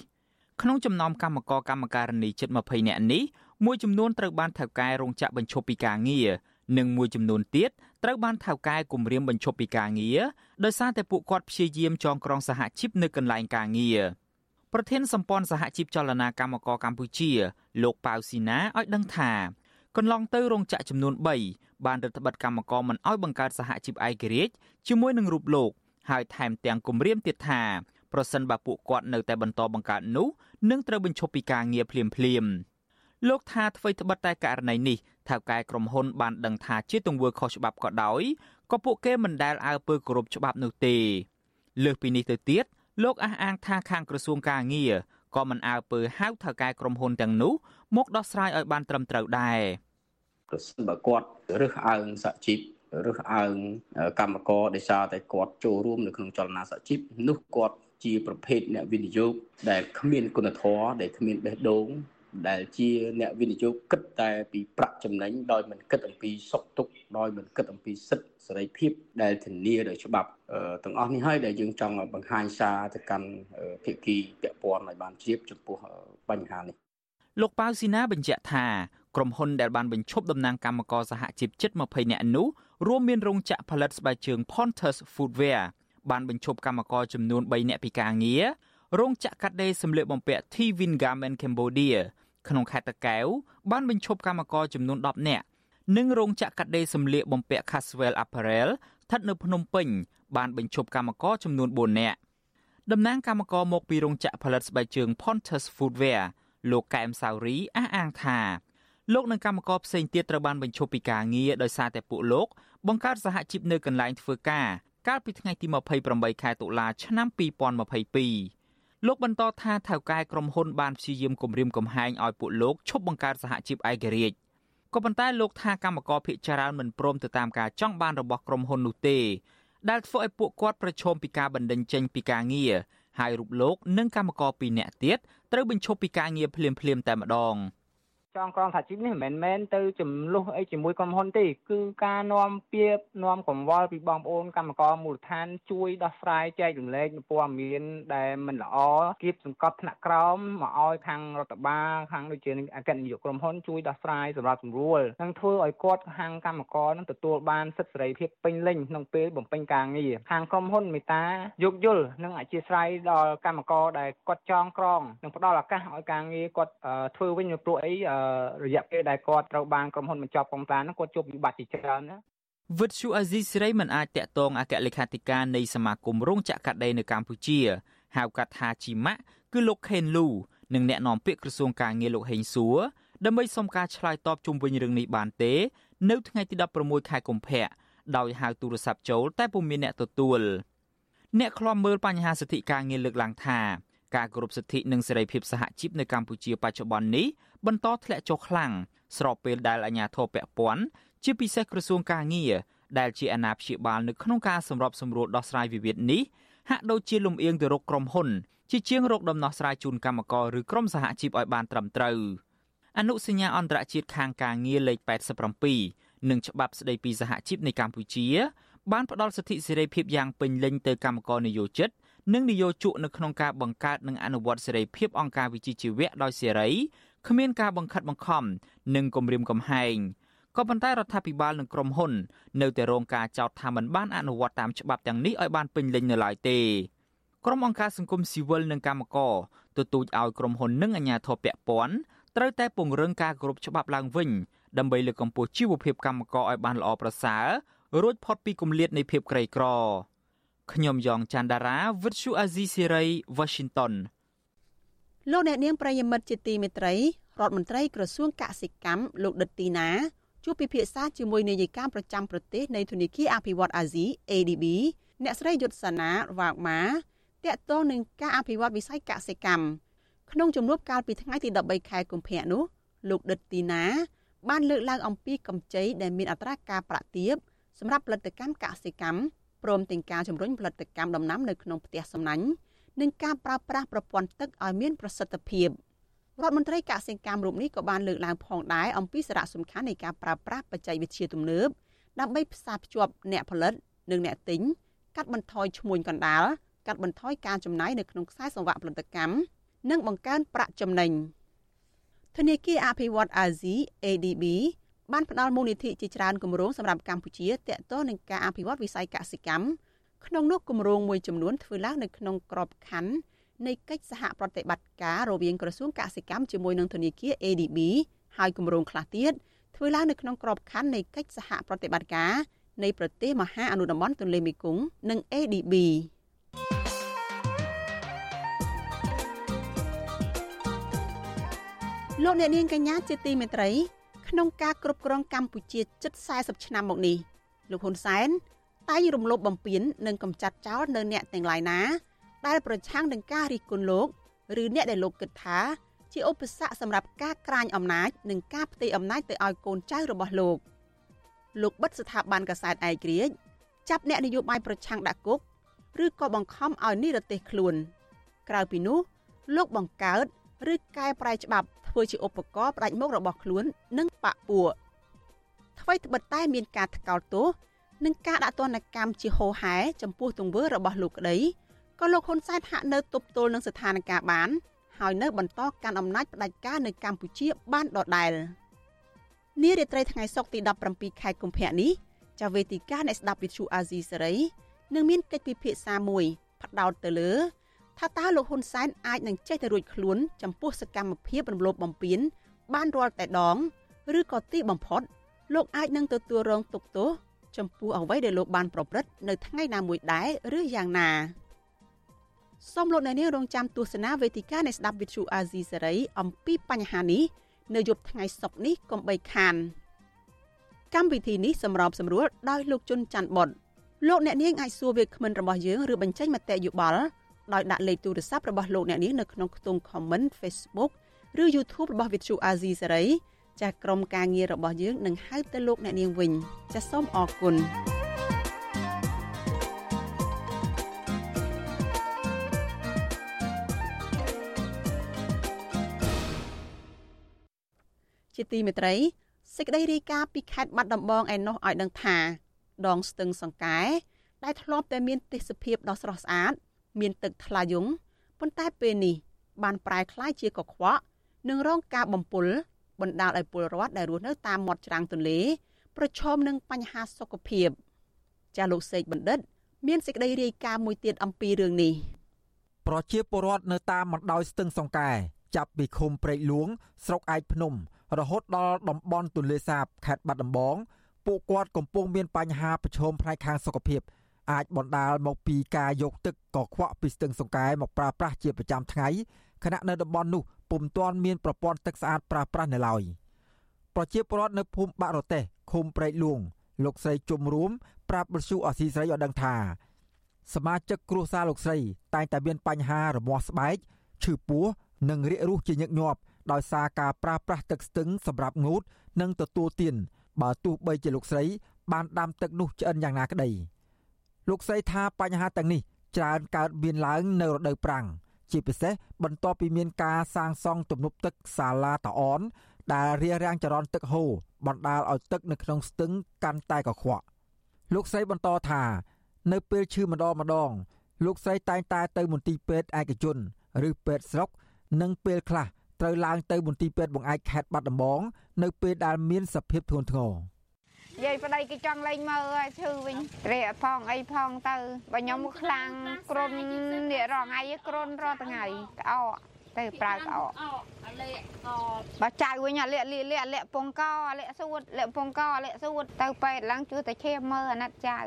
ក្នុងចំណោមកម្មករកម្មការិនីជិត20នាក់នេះ មួយចំនួនត្រូវបានថៅកែរោងចក្របញ្ឈប់ពីការងារនិងមួយចំនួនទៀតត្រូវបានថៅកែគម្រាមបញ្ឈប់ពីការងារដោយសារតែពួកគាត់ព្យាយាមចងក្រងសហជីពនៅកន្លែងការងារប្រធានសម្ព័ន្ធសហជីពចលនាកម្មករកម្ពុជា លោកប៉ៅស៊ីណាឲ្យដឹងថាកន្លងទៅរោងចក្រចំនួន3បានរដ្ឋបិទកម្មករមិនឲ្យបង្កើតសហជីពឯករាជ្យជាមួយនឹងរូបលោកហើយថែមទាំងគម្រាមទៀតថាប្រសិនបើពួកគាត់នៅតែបន្តបង្កើតនោះនឹងត្រូវបញ្ឈប់ពីការងារភ្លាមភ្លាមលោកថាអ្វីត្បិតតែករណីនេះថៅកែក្រុមហ៊ុនបានដឹងថាជាទង្វើខុសច្បាប់ក៏ដោយក៏ពួកគេមិនដែលអើពើគោរពច្បាប់នោះទេលើសពីនេះទៅទៀតលោកអះអាងថាខាងក្រសួងការងារក៏មិនអើពើហៅថៅកែក្រុមហ៊ុនទាំងនោះមកដោះស្រាយឲ្យបានត្រឹមត្រូវដែរប្រសិនបើគាត់រើសអើងសហជីពរើសអើងកម្មករដោយសារតែគាត់ចូលរួមនៅក្នុងចលនាសហជីពនោះគាត់ជាប្រភេទអ្នកវិនិយោគដែលគ្មានគុណធម៌ដែលគ្មានបេះដូង ដែលជាអ្នកវិនិយោគគិតតែពីប្រាក់ចំណេញដោយមិនគិតអំពីសុខទុក្ខដោយមិនគិតអំពីសិទ្ធិសេរីភាពដែលធានាដោយច្បាប់ទាំងអស់នេះហើយដែលយើងចង់បង្ហាញសារទៅកាន់ភាគីពាក់ព័ន្ធឲ្យបានជ្រាបចំពោះបញ្ហានេះលោកប៉ៅស៊ីណាបញ្ជាក់ថាក្រុមហ៊ុនដែលបានបញ្ឈប់តំណែងកម្មករសហជីពជិត20នាក់នោះរួមមានរោងចក្រផលិតស្បែកជើង Pontus Footwear បានបញ្ឈប់កម្មករចំនួន3នាក់ពីការងាររោងចក្រកាត់ដេរសម្លៀកបំពាក់ Tvin Garment Cambodia ក្នុងខេត្តតាកែវបានបញ្ឈប់កម្មករចំនួន10នាក់និងរោងចក្រកាត់ដេរសម្លៀកបំពាក់ Caswell Apparel ស្ថិតនៅភ្នំពេញបានបញ្ឈប់កម្មករចំនួន4នាក់តំណាងកម្មករមកពីរោងចក្រផលិតស្បែកជើង Pontus Footwear លោកកែមសាវរីអះអាងថាលោកនិងកម្មករផ្សេងទៀតត្រូវបានបញ្ឈប់ពីការងារដោយសារតែពួកលោកបង្កើតសហជីពនៅកន្លែងធ្វើការកាលពីថ្ងៃទី28ខែតុលាឆ្នាំ2022 លោកបន្តថាថៅកែក្រុមហ៊ុនបានព្យាយាមគំរាមកំហែងឲ្យពួកលោកឈប់បង្កើតសហជីពឯករាជ្យក៏ប៉ុន្តែលោកថាកម្មករភាគច្រើនមិនព្រមទៅតាមការចង់បានរបស់ក្រុមហ៊ុននោះទេដែលធ្វើឲ្យពួកគាត់ប្រឈមពីការបណ្តេញចេញពីការងារហើយរូបលោកនិងកម្មករ2នាក់ទៀតត្រូវបញ្ឈប់ពីការងារភ្លាមៗតែម្ដង។ ចងក្រងសហជីពនេះមិនមែនទៅចំនួនអីជាមួយក្រុមហ៊ុនទេគឺការនាំពាក្យនាំកង្វល់ពីបងប្អូនកម្មករមូលដ្ឋានជួយដោះស្រាយចែករំលែកព័ត៌មានដែលមិនល្អគៀបសង្កត់ថ្នាក់ក្រោមមកឲ្យខាងរដ្ឋបាលខាងដូចជាអគ្គនាយកក្រុមហ៊ុនជួយដោះស្រាយសម្រាប់សម្រួលនិងធ្វើឲ្យគាត់ខាងកម្មករនឹងទទួលបានសិទ្ធិសេរីភាពពេញលេញក្នុងពេលបំពេញការងារខាងក្រុមហ៊ុនមេតាយោគយល់និងអធិស្ឋានដល់កម្មករដែលគាត់ចងក្រងនិងផ្ដល់ឱកាសឲ្យការងារគាត់ធ្វើវិញព្រោះអីរយៈពេលដែលគាត់ត្រូវបានក្រុមហ៊ុនបញ្ចប់កងតាហ្នឹងគាត់ជួបវិបត្តិជាច្រើនណាវិទ្យុអាស៊ីសេរីមិនអាចតាក់ទងអគ្គលេខាធិការនៃសមាគមរោងចក្រកាត់ដេរនៅកម្ពុជាហៅកាត់ថាជីម៉ាក់គឺលោកខេនលូនិងអ្នកនាំពាក្យក្រសួងការងារលោកហេងសួរដើម្បីសុំការឆ្លើយតបជុំវិញរឿងនេះបានទេ នៅថ្ងៃទី16ខែកុម្ភៈដោយហៅទូរស័ព្ទចូលតែពុំមានអ្នកទទួលអ្នកខ្លាំមើលបញ្ហាសិទ្ធិការងារលើកឡើងថាការគោរពសិទ្ធិនិងសេរីភាពសហជីពនៅកម្ពុជាបច្ចុប្បន្ននេះ បន្តធ្លាក់ចុះខ្លាំងស្របពេលដែលអាជ្ញាធរពាក់ព័ន្ធជាពិសេសក្រសួងការងារដែលជាអាណាព្យាបាលនៅក្នុងការសម្របសម្រួលដោះស្រាយវិវាទនេះហាក់ដូចជាលំអៀងទៅរកក្រុមហ៊ុនជាជាងរកដំណោះស្រាយជូនកម្មករឬក្រុមសហជីពឲ្យបានត្រឹមត្រូវអនុសញ្ញាអន្តរជាតិខាងការងារលេខ87និងច្បាប់ស្តីពីសហជីពនៃកម្ពុជា បានផ្ដល់សិទ្ធិសេរីភាពយ៉ាងពេញលេញទៅកម្មករនិយោជិតនិងនិយោជកនៅក្នុងការបង្កើតនិងអនុវត្តសេរីភាពអង្គការវិជ្ជាជីវៈដោយសេរី គ្មានការបង្ខិតបង្ខំនិងគំរាមកំហែងក៏ប៉ុន្តែរដ្ឋាភិបាលនិងក្រុមហ៊ុន នៅតែរងការចោទថាមិនបានអនុវត្តតាមច្បាប់ទាំងនេះឲ្យបានពេញលេញនៅឡើយទេក្រុមអង្គការសង្គមស៊ីវិលនិងកម្មករទទូចឲ្យក្រុមហ៊ុននិងអាជ្ញាធរពាក់ព័ន្ធត្រូវតែពង្រឹងការគោរពច្បាប់ឡើងវិញដើម្បីលើកកម្ពស់ជីវភាពកម្មករឲ្យបានល្អប្រសើររួចផុតពីគម្លាតនៃភាពក្រីក្រខ្ញុំយ៉ងច័ន្ទដារាវិទ្យុអាស៊ីសេរី Washington លោកអ្នកនាងប្រិយមិត្តជាទីមេត្រីរដ្ឋមន្ត្រីក្រសួងកសិកម្មលោកដិតទីណាជួបពិភាក្សាជាមួយនាយិកាប្រចាំប្រទេសនៃធនាគារអភិវឌ្ឍអាស៊ី ADB អ្នកស្រីយុទ្ធសាណាវ៉ាកម៉ាតាក់ទងនឹងការអភិវឌ្ឍវិស័យកសិកម្មក្នុងជំនួបកាលពីថ្ងៃទី13ខែកុម្ភៈនោះលោកដិតទីណា បានលើកឡើងអំពីកម្ចីដែលមានអត្រាការប្រាក់ទាបសម្រាប់ផលិតកម្មកសិកម្មព្រមទាំងការជំរុញផលិតកម្មដំណាំនៅក្នុងផ្ទះសំណាញ់ និងការប្រើប្រាស់ប្រព័ន្ធទឹកឲ្យមានប្រសិទ្ធភាពរដ្ឋមន្ត្រីកសិកម្មរូបនេះក៏បានលើកឡើងផងដែរអំពីសារៈសំខាន់នៃការប្រើប្រាស់បច្ចេកវិទ្យាទំនើបដើម្បីផ្សារភ្ជាប់អ្នកផលិត និងអ្នកទិញកាត់បន្ថយឈ្មួញកណ្ដាលកាត់បន្ថយការចំណាយនៅក្នុងខ្សែសង្វាក់ផលិតកម្មនិងបង្កើនប្រាក់ចំណេញធនាគារអភិវឌ្ឍអាស៊ី ADB បានផ្ដល់មូលនិធិជាច្រើនគម្រោងសម្រាប់កម្ពុជាទាក់ទងនឹងការអភិវឌ្ឍវិស័យកសិកម្ម ក្នុងនោះគម្រោងមួយចំនួនធ្វើឡើងនៅក្នុងក្របខ័ណ្ឌនៃកិច្ចសហប្រតិបត្តិការរវាងក្រសួងកសិកម្មជាមួយនឹងធនាគារ ADB ហើយគម្រោងខ្លះទៀតធ្វើឡើងនៅក្នុងក្របខ័ណ្ឌនៃកិច្ចសហប្រតិបត្តិការនៃប្រទេសមហាអនុតំបន់ទន្លេមេគង្គនិង ADB លោកអ្នកនាងកញ្ញាជាទីមេត្រី ក្នុងការគ្រប់គ្រងកម្ពុជាជិត40ឆ្នាំមកនេះលោកហ៊ុនសែន តែងរំលោភបំពាននិងកំចាត់ចោលនៅអ្នកទាំងឡាយណា ដែលប្រឆាំងនឹងការរិះគន់លោកឬអ្នកដែលលោកគិតថាជាឧបសគ្គសម្រាប់ការក្រាញអំណាចនិងការផ្ទេរអំណាចទៅឲ្យកូនចៅរបស់លោកលោកបិទស្ថាប័នកសែតឯករាជ្យចាប់អ្នកនយោបាយប្រឆាំងដាក់គុកឬក៏បង្ខំឲ្យនិរទេសខ្លួន ក្រៅពីនោះ លោកបង្កើតឬកែប្រែច្បាប់ធ្វើជាឧបករណ៍ផ្ដាច់មុខរបស់ខ្លួននិងបកពួកអ្វីត្បិតតែមានការថ្កោលទោស និងការដាក់ទណ្ឌកម្មជាហោហែចំពោះទង្វើរបស់លោកក្តីក៏លោកហ៊ុនសែនហាក់នៅទប់ទល់នឹងស្ថានភាពបាន ហើយនៅបន្តកាន់អំណាចផ្ដាច់ការនៅកម្ពុជាបានដដែលនារាត្រីថ្ងៃសុក្រទី17ខែកុម្ភៈនេះចាវេទិកានៃស្ដាប់វិទ្យុអាស៊ីសេរីនឹងមានកិច្ចពិភាក្សាមួយផ្ដោតទៅលើថាតើលោកហ៊ុនសែនអាចនឹងចេះទៅរួចខ្លួន ចំពោះសកម្មភាពរំលោភបំពានបានរាល់តែដង ឬក៏ទីបំផុតលោកអាចនឹងទទួលរងទុក្ខទោស ចំពោះអ្វីដែលលោកបានប្រព្រឹត្តនៅថ្ងៃណាមួយដែរឬយ៉ាងណាសូមលោកអ្នកនាងរងចាំទស្សនាវេទិកានៃស្ដាប់វិទ្យុអាស៊ីសេរីអំពីបញ្ហានេះនៅយប់ថ្ងៃសុក្រនេះកុំបីខានកម្មវិធីនេះសម្របសម្រួលដោយលោកជុនច័ន្ទបុតលោកអ្នកនាងអាចសួរវាគ្មិនរបស់យើងឬបញ្ចេញមតិយោបល់ដោយដាក់លេខទូរស័ព្ទរបស់លោកអ្នកនាងនៅក្នុងខ្ទង់ comment Facebook ឬ YouTube របស់ Vithu Azizi Serai ចាស់ក្រុមការងាររបស់យើងនឹងហៅទៅលោកអ្នកនាងវិញចាសសូមអរគុណជាទីមេត្រីសេចក្តីរាយការណ៍ពីខេត្តបាត់ដំបងឯណោះឲ្យដឹងថាដងស្ទឹងសង្កែដែលធ្លាប់តែមានទេសភាពដ៏ស្រស់ស្អាត មានទឹកថ្លាយងប៉ុន្តែពេលនេះបានប្រែក្លាយជាកខ្វក់និងរងការបំពុល បណ្ដាលឲ្យពលរដ្ឋដែលរស់នៅតាមមាត់ច្រាំងទន្លេ ប្រឈមនឹងបញ្ហាសុខភាពចាលោកសេកបណ្ឌិត មានសេចក្តីរាយការណ៍មួយទៀតអំពីរឿងនេះប្រជាពលរដ្ឋនៅតាមបណ្ដោយស្ទឹងសង្កែចាប់ពីឃុំព្រែកលួង ស្រុកឯកភ្នំ រហូតដល់តំបន់ទន្លេសាបខេត្តបាត់ដំបងពួកគាត់កំពុងមានបញ្ហាប្រឈមផ្នែកខាងសុខភាពអាចបណ្ដាលមកពីការយកទឹកកខ្វក់ពីស្ទឹងសង្កែមកប្រើប្រាស់ជាប្រចាំថ្ងៃខណៈនៅតំបន់នោះ ពុំទាន់មានប្រព័ន្ធទឹកស្អាតប្រើប្រាស់នៅឡើយប្រជាពលរដ្ឋនៅភូមិបាក់រទេះឃុំព្រែកលួងលោកស្រីជុំរួមប្រាប់បទសុអសីស្រីឲ្យដឹងថា សមាជិកគ្រួសារលោកស្រី តែងតែមានបញ្ហារមាស់ស្បែកឈឺពោះនិងរាគរូសជាញឹកញាប់ដោយសារការប្រើប្រាស់ទឹកស្ទឹងសម្រាប់ងូតនិងទទួលទានបើទោះបីជាលោកស្រី បានដាំទឹកនោះឆ្អិនយ៉ាងណាក្តីលោកស្រីថាបញ្ហាទាំងនេះច្រើនកើតមានឡើងនៅរដូវប្រាំង ជាពិសេសបន្ទាប់ពីមានការសាងសង់ទំនប់ទឹកសាឡាតាអន ដែលរារាំងចរន្តទឹកហូរបណ្ដាលឲ្យទឹកនៅក្នុងស្ទឹងកាន់តែកខ្វក់លោកស្រីបន្តថា នៅពេលឈឺម្ដងម្ដង លោកស្រីតែងតែទៅមន្ទីរពេទ្យឯកជន ឬពេទ្យស្រុក និងពេលខ្លះត្រូវឡើងទៅមន្ទីរពេទ្យបង្អែកខេត្តបាត់ដំបង នៅពេលដែលមានសភាពធ្ងន់ធ្ងរ យាយប្តីគេចង់លេងមើលឲ្យឈឺវិញរាកផងអីផងទៅបើខ្ញុំខ្លាំងគ្រុននេះរងថ្ងៃគ្រុនរាល់ថ្ងៃក្អកទៅប្រើក្អកបើចៅវិញអាលាកលាកលាកលាកពងកអាលាកសួតលាកពងកអាលាកសួតទៅពេទ្យឡើងជួយតែឈាមមើលអាណិតចៅ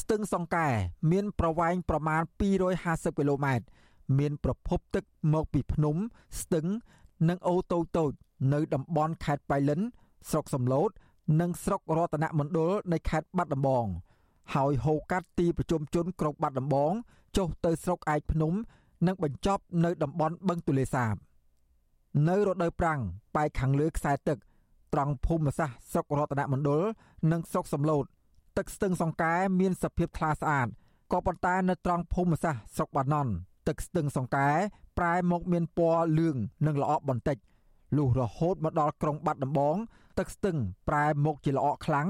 ស្ទឹងសង្កែមានប្រវែងប្រមាណ250គីឡូម៉ែត្រមានប្រភពទឹកមកពីភ្នំ ស្ទឹង និងអូរតូចតូចនៅតំបន់ខេត្តបៃលិនស្រុកសំឡូត និងស្រុករតនមណ្ឌលនៃខេត្តបាត់ដំបង ហើយហូរកាត់ទីប្រជុំជនក្រុងបាត់ដំបង ចុះទៅស្រុកឯកភ្នំ និងបញ្ចប់នៅតំបន់បឹងទលេសាប នៅរដូវប្រាំងប៉ែកខាងលើខ្សែទឹក ត្រង់ភូមិសាស្ត្រស្រុករតនមណ្ឌលនិងស្រុកសំឡូតទឹកស្ទឹងសង្កែមានសភាពថ្លាស្អាតក៏ប៉ុន្តែនៅត្រង់ភូមិសាស្ត្រស្រុកបាណន់ទឹកស្ទឹងសង្កែប្រែមកមានពណ៌លឿងនិងល្អក់បន្តិចលុះរហូតមកដល់ក្រុងបាត់ដំបង ទឹកស្ទឹងប្រែមកជាល្អក់ខ្លាំង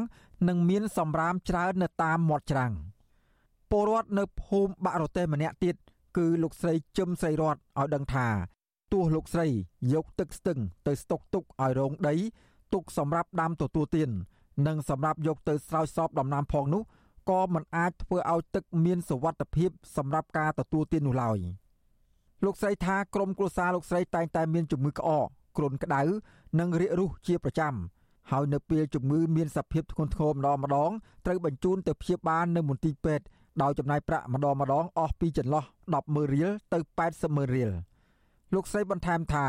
និងមានសម្រាមច្រើននៅតាមមាត់ច្រាំងពលរដ្ឋនៅភូមិបាក់រទេះម្នាក់ទៀតគឺលោកស្រីជឹមស្រីរតឲ្យដឹងថាទោះលោកស្រីយកទឹកស្ទឹងទៅស្តុកទុកឲ្យរងដី ទុកសម្រាប់ដាំទទួលទាននិងសម្រាប់យកទៅស្រោចស្រពដំណាំផងនោះក៏មិនអាចធ្វើឲ្យទឹកមានសវត្ថភាពសម្រាប់ការទទួលទាននោះឡើយលោកស្រីថាក្រុមគ្រួសារលោកស្រីតែងតែមានជំងឺក្អកគ្រុនក្តៅនិងរាគរូសជាប្រចាំ ហើយនៅពេលជំងឺមានសភាពធ្ងន់ធ្ងរម្ដងម្ដងត្រូវបញ្ជូនទៅព្យាបាលនៅមន្ទីរពេទ្យដោយចំណាយប្រាក់ម្ដងម្ដងអស់ពីចន្លោះ100000រៀលទៅ80000រៀលលោកស្រីបន្ថែមថា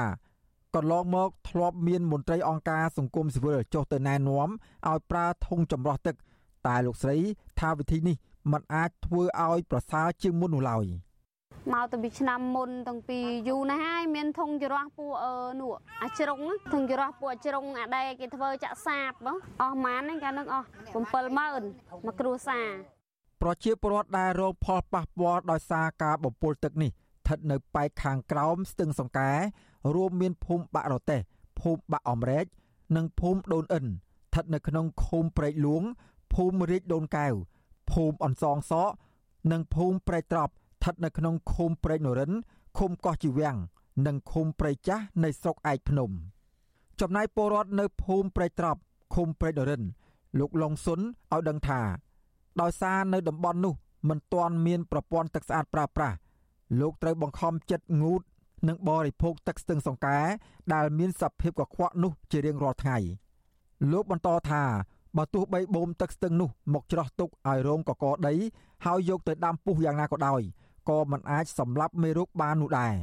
កន្លងមកធ្លាប់មានមន្ត្រីអង្គការសង្គមស៊ីវិលចុះទៅណែនាំឲ្យប្រើធុងចម្រោះទឹក តែលោកស្រីថាវិធីនេះมันអាចធ្វើឲ្យប្រសើរជាងមុននោះឡើយ មកតាពីឆ្នាំមុនតាំងពីយូរណាស់ហើយមានធុងច្រោះពួកអឺនោះអាជ្រុងធុងច្រោះពួកអាជ្រុងអាដែលគេធ្វើចាក់សាបអស់ម៉ានហ្នឹងកាលនឹងអស់70000មកគ្រួសារប្រជាពលរដ្ឋដែលរងផលប៉ះពាល់ដោយសារការបំពុលទឹកនេះស្ថិតនៅប៉ែកខាងក្រោមស្ទឹងសង្កែរួមមានភូមិបាក់រទេះភូមិបាក់អំរែកនិងភូមិដូនអិនស្ថិតនៅក្នុងឃុំព្រែកលួងភូមិរាជដូនកែវភូមិអនសងសក់និងភូមិព្រែកត្រប់ ស្ថិតនៅក្នុងឃុំព្រែកនរិនឃុំកោះជីវាំងនិងឃុំព្រែកចាស់នៃស្រុកឯកភ្នំ ចំណែកពលរដ្ឋនៅភូមិព្រែកត្រប់ឃុំព្រែកនរិន លោកឡុងស៊ុនឲ្យដឹងថា ដោយសារនៅតំបន់នោះមិនទាន់មានប្រព័ន្ធទឹកស្អាតប្រើប្រាស់លោកត្រូវបង្ខំចិត្តងូតនិងបរិភោគទឹកស្ទឹងសង្កែដែលមានសភាពកខ្វក់នោះជារៀងរាល់ថ្ងៃលោកបន្តថាបើទោះបីបូមទឹកស្ទឹងនោះមកច្រោះទុកឲ្យរងកកដីហើយយកទៅដាំពុះយ៉ាងណាក៏ដោយ ក៏មិនអាចសម្លាប់មេរោគបាននោះដែរ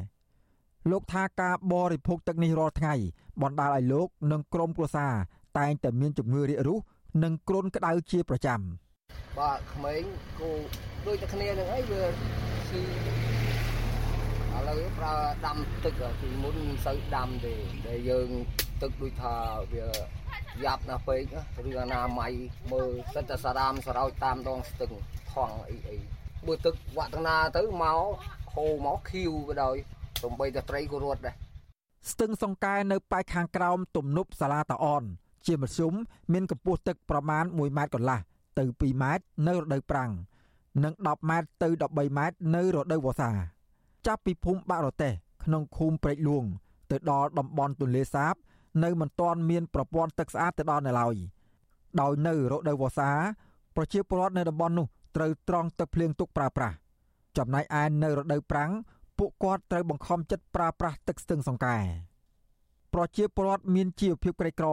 លោកថាការបរិភោគទឹកនេះរាល់ថ្ងៃបណ្ដាលឲ្យលោកនិងក្រុមគ្រួសារតែងតែមានជំងឺរាគរូសនិងគ្រុនក្តៅជាប្រចាំបាទក្មេងគូដូចតែគ្នានឹងអីវាគឺឥឡូវប្រើដាំទឹកពីមុនមិនសូវដាំទេដែលយើងទឹកដូចថាវាយ៉ាប់ណាស់ពេកឬអនាម័យមើលសិតតែសារ៉ាមសរោចតាមដងស្ទឹងថងអីអី បើទឹកវត្តណាទៅមកហូរមកខៀវក៏ដោយសំបីតែត្រីក៏រត់ដែរស្ទឹងសង្កែនៅប៉ែកខាងក្រោមទំនប់សាលាតាអន ជាមធ្យមមានកម្ពស់ទឹកប្រមាណ1ម៉ែត្រកន្លះទៅ2ម៉ែត្រនៅរដូវប្រាំងនិង10ម៉ែត្រទៅ13ម៉ែត្រនៅរដូវវស្សាចាប់ពីភូមិបាក់រទេះក្នុងឃុំព្រែកលួង ទៅដល់តំបន់ទន្លេសាប នៅមិនទាន់មានប្រព័ន្ធទឹកស្អាតទៅដល់នៅឡើយដោយនៅរដូវវស្សាប្រជាពលរដ្ឋនៅតំបន់នោះ ត្រូវត្រងទឹកភ្លៀងទុកប្រើប្រាស់ចំណែកឯនៅរដូវប្រាំងពួកគាត់ត្រូវបង្ខំចិត្តប្រើប្រាស់ទឹកស្ទឹងសង្កែប្រជាពលរដ្ឋមានជីវភាពក្រីក្រ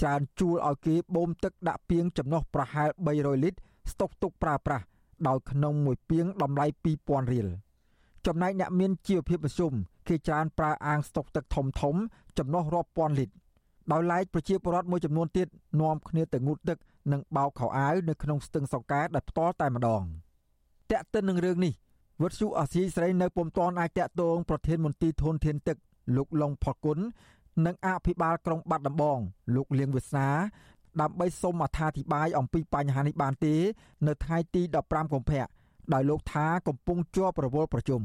ច្រើនជួលឲ្យគេបូមទឹកដាក់ពីងចំណុះប្រហែល300លីត្រស្តុកទុកប្រើប្រាស់ដោយក្នុងមួយពាងតម្លៃ2000រៀលចំណែកអ្នកមានជីវភាពមធ្យមគេច្រើនប្រើអាងស្តុកទឹកធំធំចំណុះរាប់ពាន់លីត្រដោយឡែកប្រជាពលរដ្ឋមួយចំនួនទៀតនាំគ្នាទៅងូតទឹក និងបោកខោអាវនៅក្នុងស្ទឹងសង្កែដែលផ្ទាល់តែម្ដងតាក់ទិននឹងរឿងនេះវត្តសុអាស៊ីស្រីនៅពុំទាន់អាចតាក់ទងប្រធានមន្ត្រីធនធានទឹកលោកឡុងផុលគុណនិងអភិបាលក្រុងបាត់ដំបង លោកលៀងវិស្នាដើម្បីសូមអត្ថាធិប្បាយអំពីបញ្ហានេះបានទេ នៅថ្ងៃទី15កុម្ភៈដោយលោកថាកំពុងជាប់រវល់ប្រជុំ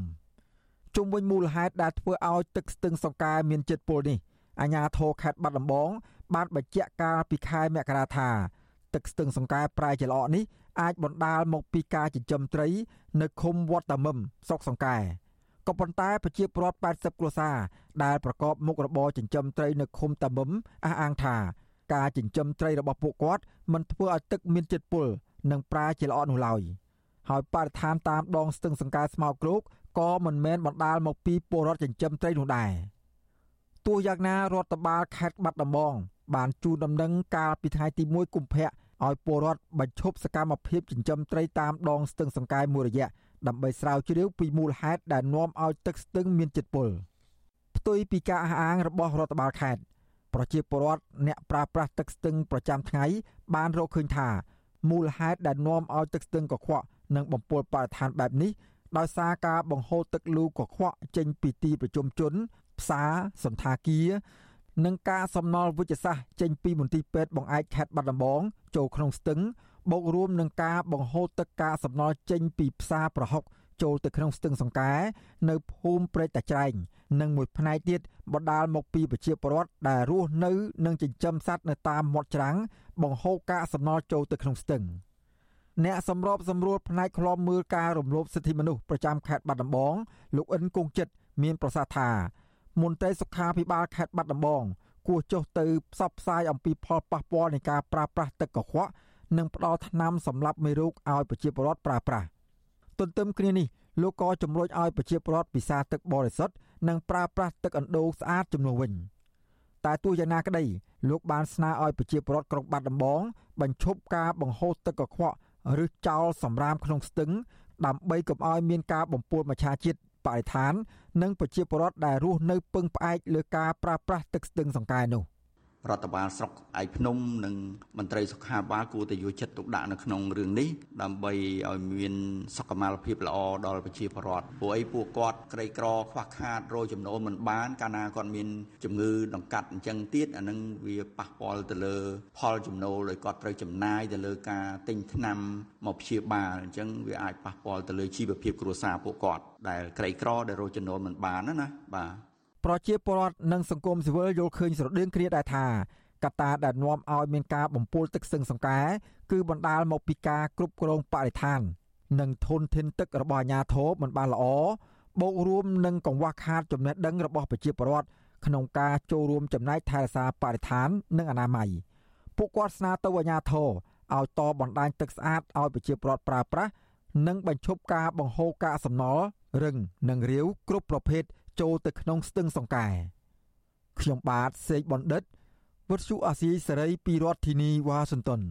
ជុំវិញមូលហេតុដែលធ្វើឲ្យទឹកស្ទឹងសង្កែមានចិត្តពុលនេះអាជ្ញាធរខេត្តបាត់ដំបង បានបញ្ជាក់កាលពីខែមករាថា ទឹកស្ទឹងសង្កែប្រែជាល្អក់នេះអាចបណ្ដាលមកពីការចិញ្ចឹមត្រី នៅឃុំវត្តតាមឹមស្រុកសង្កែក៏ប៉ុន្តែប្រជាពលរដ្ឋ80គ្រួសារដែលប្រកបមុខរបរចិញ្ចឹមត្រីនៅឃុំតាមឹមអះអាងថាការចិញ្ចឹមត្រីរបស់ពួកគាត់មិនធ្វើឲ្យទឹកមានជាតិពុលនិងប្រែជាល្អក់នោះឡើយហើយបរិស្ថានតាមដងស្ទឹងសង្កែស្មៅគ្រោកក៏មិនមែនបណ្ដាលមកពីពលរដ្ឋចិញ្ចឹមត្រីនោះដែរទោះយ៉ាងណារដ្ឋបាលខេត្តបាត់ដំបង បានជូនដំណឹងកាលពីថ្ងៃទី1កុម្ភៈឲ្យពលរដ្ឋបញ្ឈប់សកម្មភាពចិញ្ចឹមត្រីតាមដងស្ទឹងសង្កែមួយរយៈដើម្បីស្រាវជ្រាវពីមូលហេតុដែលនាំឲ្យទឹកស្ទឹងមានជាតិពុលផ្ទុយពីការអះអាងរបស់រដ្ឋបាលខេត្តប្រជាពលរដ្ឋអ្នកប្រើប្រាស់ទឹកស្ទឹងប្រចាំថ្ងៃបានរកឃើញថាមូលហេតុដែលនាំឲ្យទឹកស្ទឹងកខ្វក់និងបំពុលបរិស្ថានបែបនេះដោយសារការបង្ហូរទឹកលូកខ្វក់ចេញពីទីប្រជុំជន ផ្សារសន្តាគារ និងការសំណល់វិជ្ជសាស្ត្រចេញពីមន្ទីរពេទ្យបង្អែកខេត្តបាត់ដំបងចូលក្នុងស្ទឹងបូករួមនឹងការបង្ហូរទឹកកាសំណល់ចេញពីផ្សារប្រហុកចូលទៅក្នុងស្ទឹងសង្កែនៅភូមិព្រែកតាច្រែងនិងមួយផ្នែកទៀតបណ្ដាលមកពីប្រជាពលរដ្ឋដែលរស់នៅនិងចិញ្ចឹមសត្វនៅតាមមាត់ច្រាំងបង្ហូរកាកសំណល់ចូលទៅក្នុងស្ទឹងអ្នកសម្របសម្រួលផ្នែកឃ្លាំមើលការរំលោភសិទ្ធិមនុស្សប្រចាំខេត្តបាត់ដំបងលោកអិនគង់ចិត្តមានប្រសាសន៍ថា មន្ត្រីសុខាភិបាលខេត្តបាត់ដំបងគួរចុះទៅផ្សព្វផ្សាយអំពីផលប៉ះពាល់នៃការប្រើប្រាស់ទឹកកខ្វក់និងផ្ដល់ថ្នាំសម្លាប់មេរោគឲ្យប្រជាពលរដ្ឋប្រើប្រាស់ទន្ទឹមគ្នានេះលោកក៏ជំរុញឲ្យប្រជាពលរដ្ឋពិសាទឹកបរិសុទ្ធនិងប្រើប្រាស់ទឹកអណ្ដូងស្អាតជំនួសវិញតែទោះយ៉ាងណាក្តីលោកបានស្នើឲ្យប្រជាពលរដ្ឋក្រុងបាត់ដំបងបញ្ឈប់ការបង្ហូរទឹកកខ្វក់ឬចោលសម្រាមក្នុងស្ទឹងដើម្បីកុំឲ្យមានការបំពុលមច្ឆជាតិ បរិស្ថាន និងប្រជាពលរដ្ឋដែលរស់នៅពឹងផ្អែកលើការប្រើប្រាស់ទឹកស្ទឹងសង្កែនោះ។ រដ្ឋបាលស្រុកឯភ្នំនិងមន្ត្រីសុខាភិបាលគួរតែយកចិត្តទុកដាក់នៅក្នុងរឿងនេះដើម្បីឲ្យមានសុខុមាលភាពល្អដល់ប្រជាពលរដ្ឋព្រោះអីពួកគាត់ក្រីក្រខ្វះខាតរយចំណូលមិនបានកាលណាគាត់មានជំងឺដង្កាត់អញ្ចឹងទៀតអានឹងវាប៉ះពាល់ទៅលើផលចំណូលដោយគាត់ត្រូវចំណាយទៅលើការទិញថ្នាំមកព្យាបាលអញ្ចឹងវាអាចប៉ះពាល់ទៅលើជីវភាពគ្រួសារពួកគាត់ដែលក្រីក្រដែលរកចំណូលមិនបានណាណាបាទ ប្រជាពលរដ្ឋនិងសង្គមស៊ីវិលយល់ឃើញស្រដៀងគ្នាដែរថាកត្តាដែលនាំឲ្យមានការបំពុលទឹកស្ទឹងសង្កែគឺបណ្ដាលមកពីការគ្រប់គ្រងបរិស្ថាន និងធនធានទឹករបស់អាជ្ញាធរមិនបានល្អបូករួមនឹងកង្វះខាតចំណេះដឹងរបស់ប្រជាពលរដ្ឋក្នុងការចូលរួមចំណែកថែរក្សាបរិស្ថាន និងអនាម័យពួកគាត់ស្នើទៅអាជ្ញាធរឲ្យតបណ្ដាញទឹកស្អាតឲ្យប្រជាពលរដ្ឋប្រើប្រាស់និងបញ្ឈប់ការបង្ហូរកាកសំណល់រឹងនិងរាវគ្រប់ប្រភេទ ចូលទៅក្នុងស្ទឹងសង្កែខ្ញុំបាទសេកបណ្ឌិតវុទ្ធុអាស៊ីសេរីពីរដ្ឋធានីវ៉ាស៊ីនតោន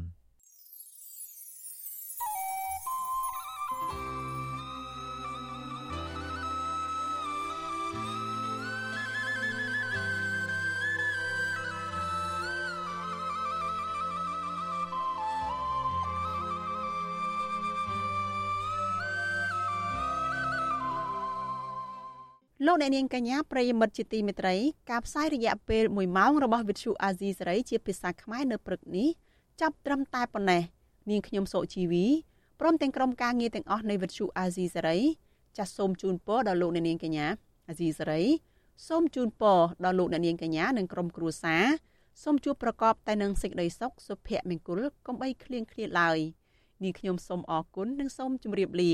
លោកអ្នកនាងកញ្ញាប្រិយមិត្តជាទីមេត្រីការផ្សាយរយៈពេល1ម៉ោងរបស់វិទ្យុអាស៊ីសេរីជាភាសាខ្មែរនៅព្រឹកនេះចាប់ត្រឹមតែប៉ុណ្ណេះនាងខ្ញុំសុជីវីព្រមទាំងក្រុមការងារទាំងអស់នៃវិទ្យុអាស៊ីសេរីចាសសូមជូនពរដល់លោកអ្នកនាងកញ្ញាអាស៊ីសេរីសូមជូនពរដល់លោកអ្នកនាងកញ្ញានិងក្រុមគ្រួសារសូមជួបប្រកបតែនឹងសេចក្តីសុខសុភមង្គលកុំបីឃ្លៀងឃ្លាតឡើយនាងខ្ញុំសូមអរគុណនិងសូមជម្រាបលា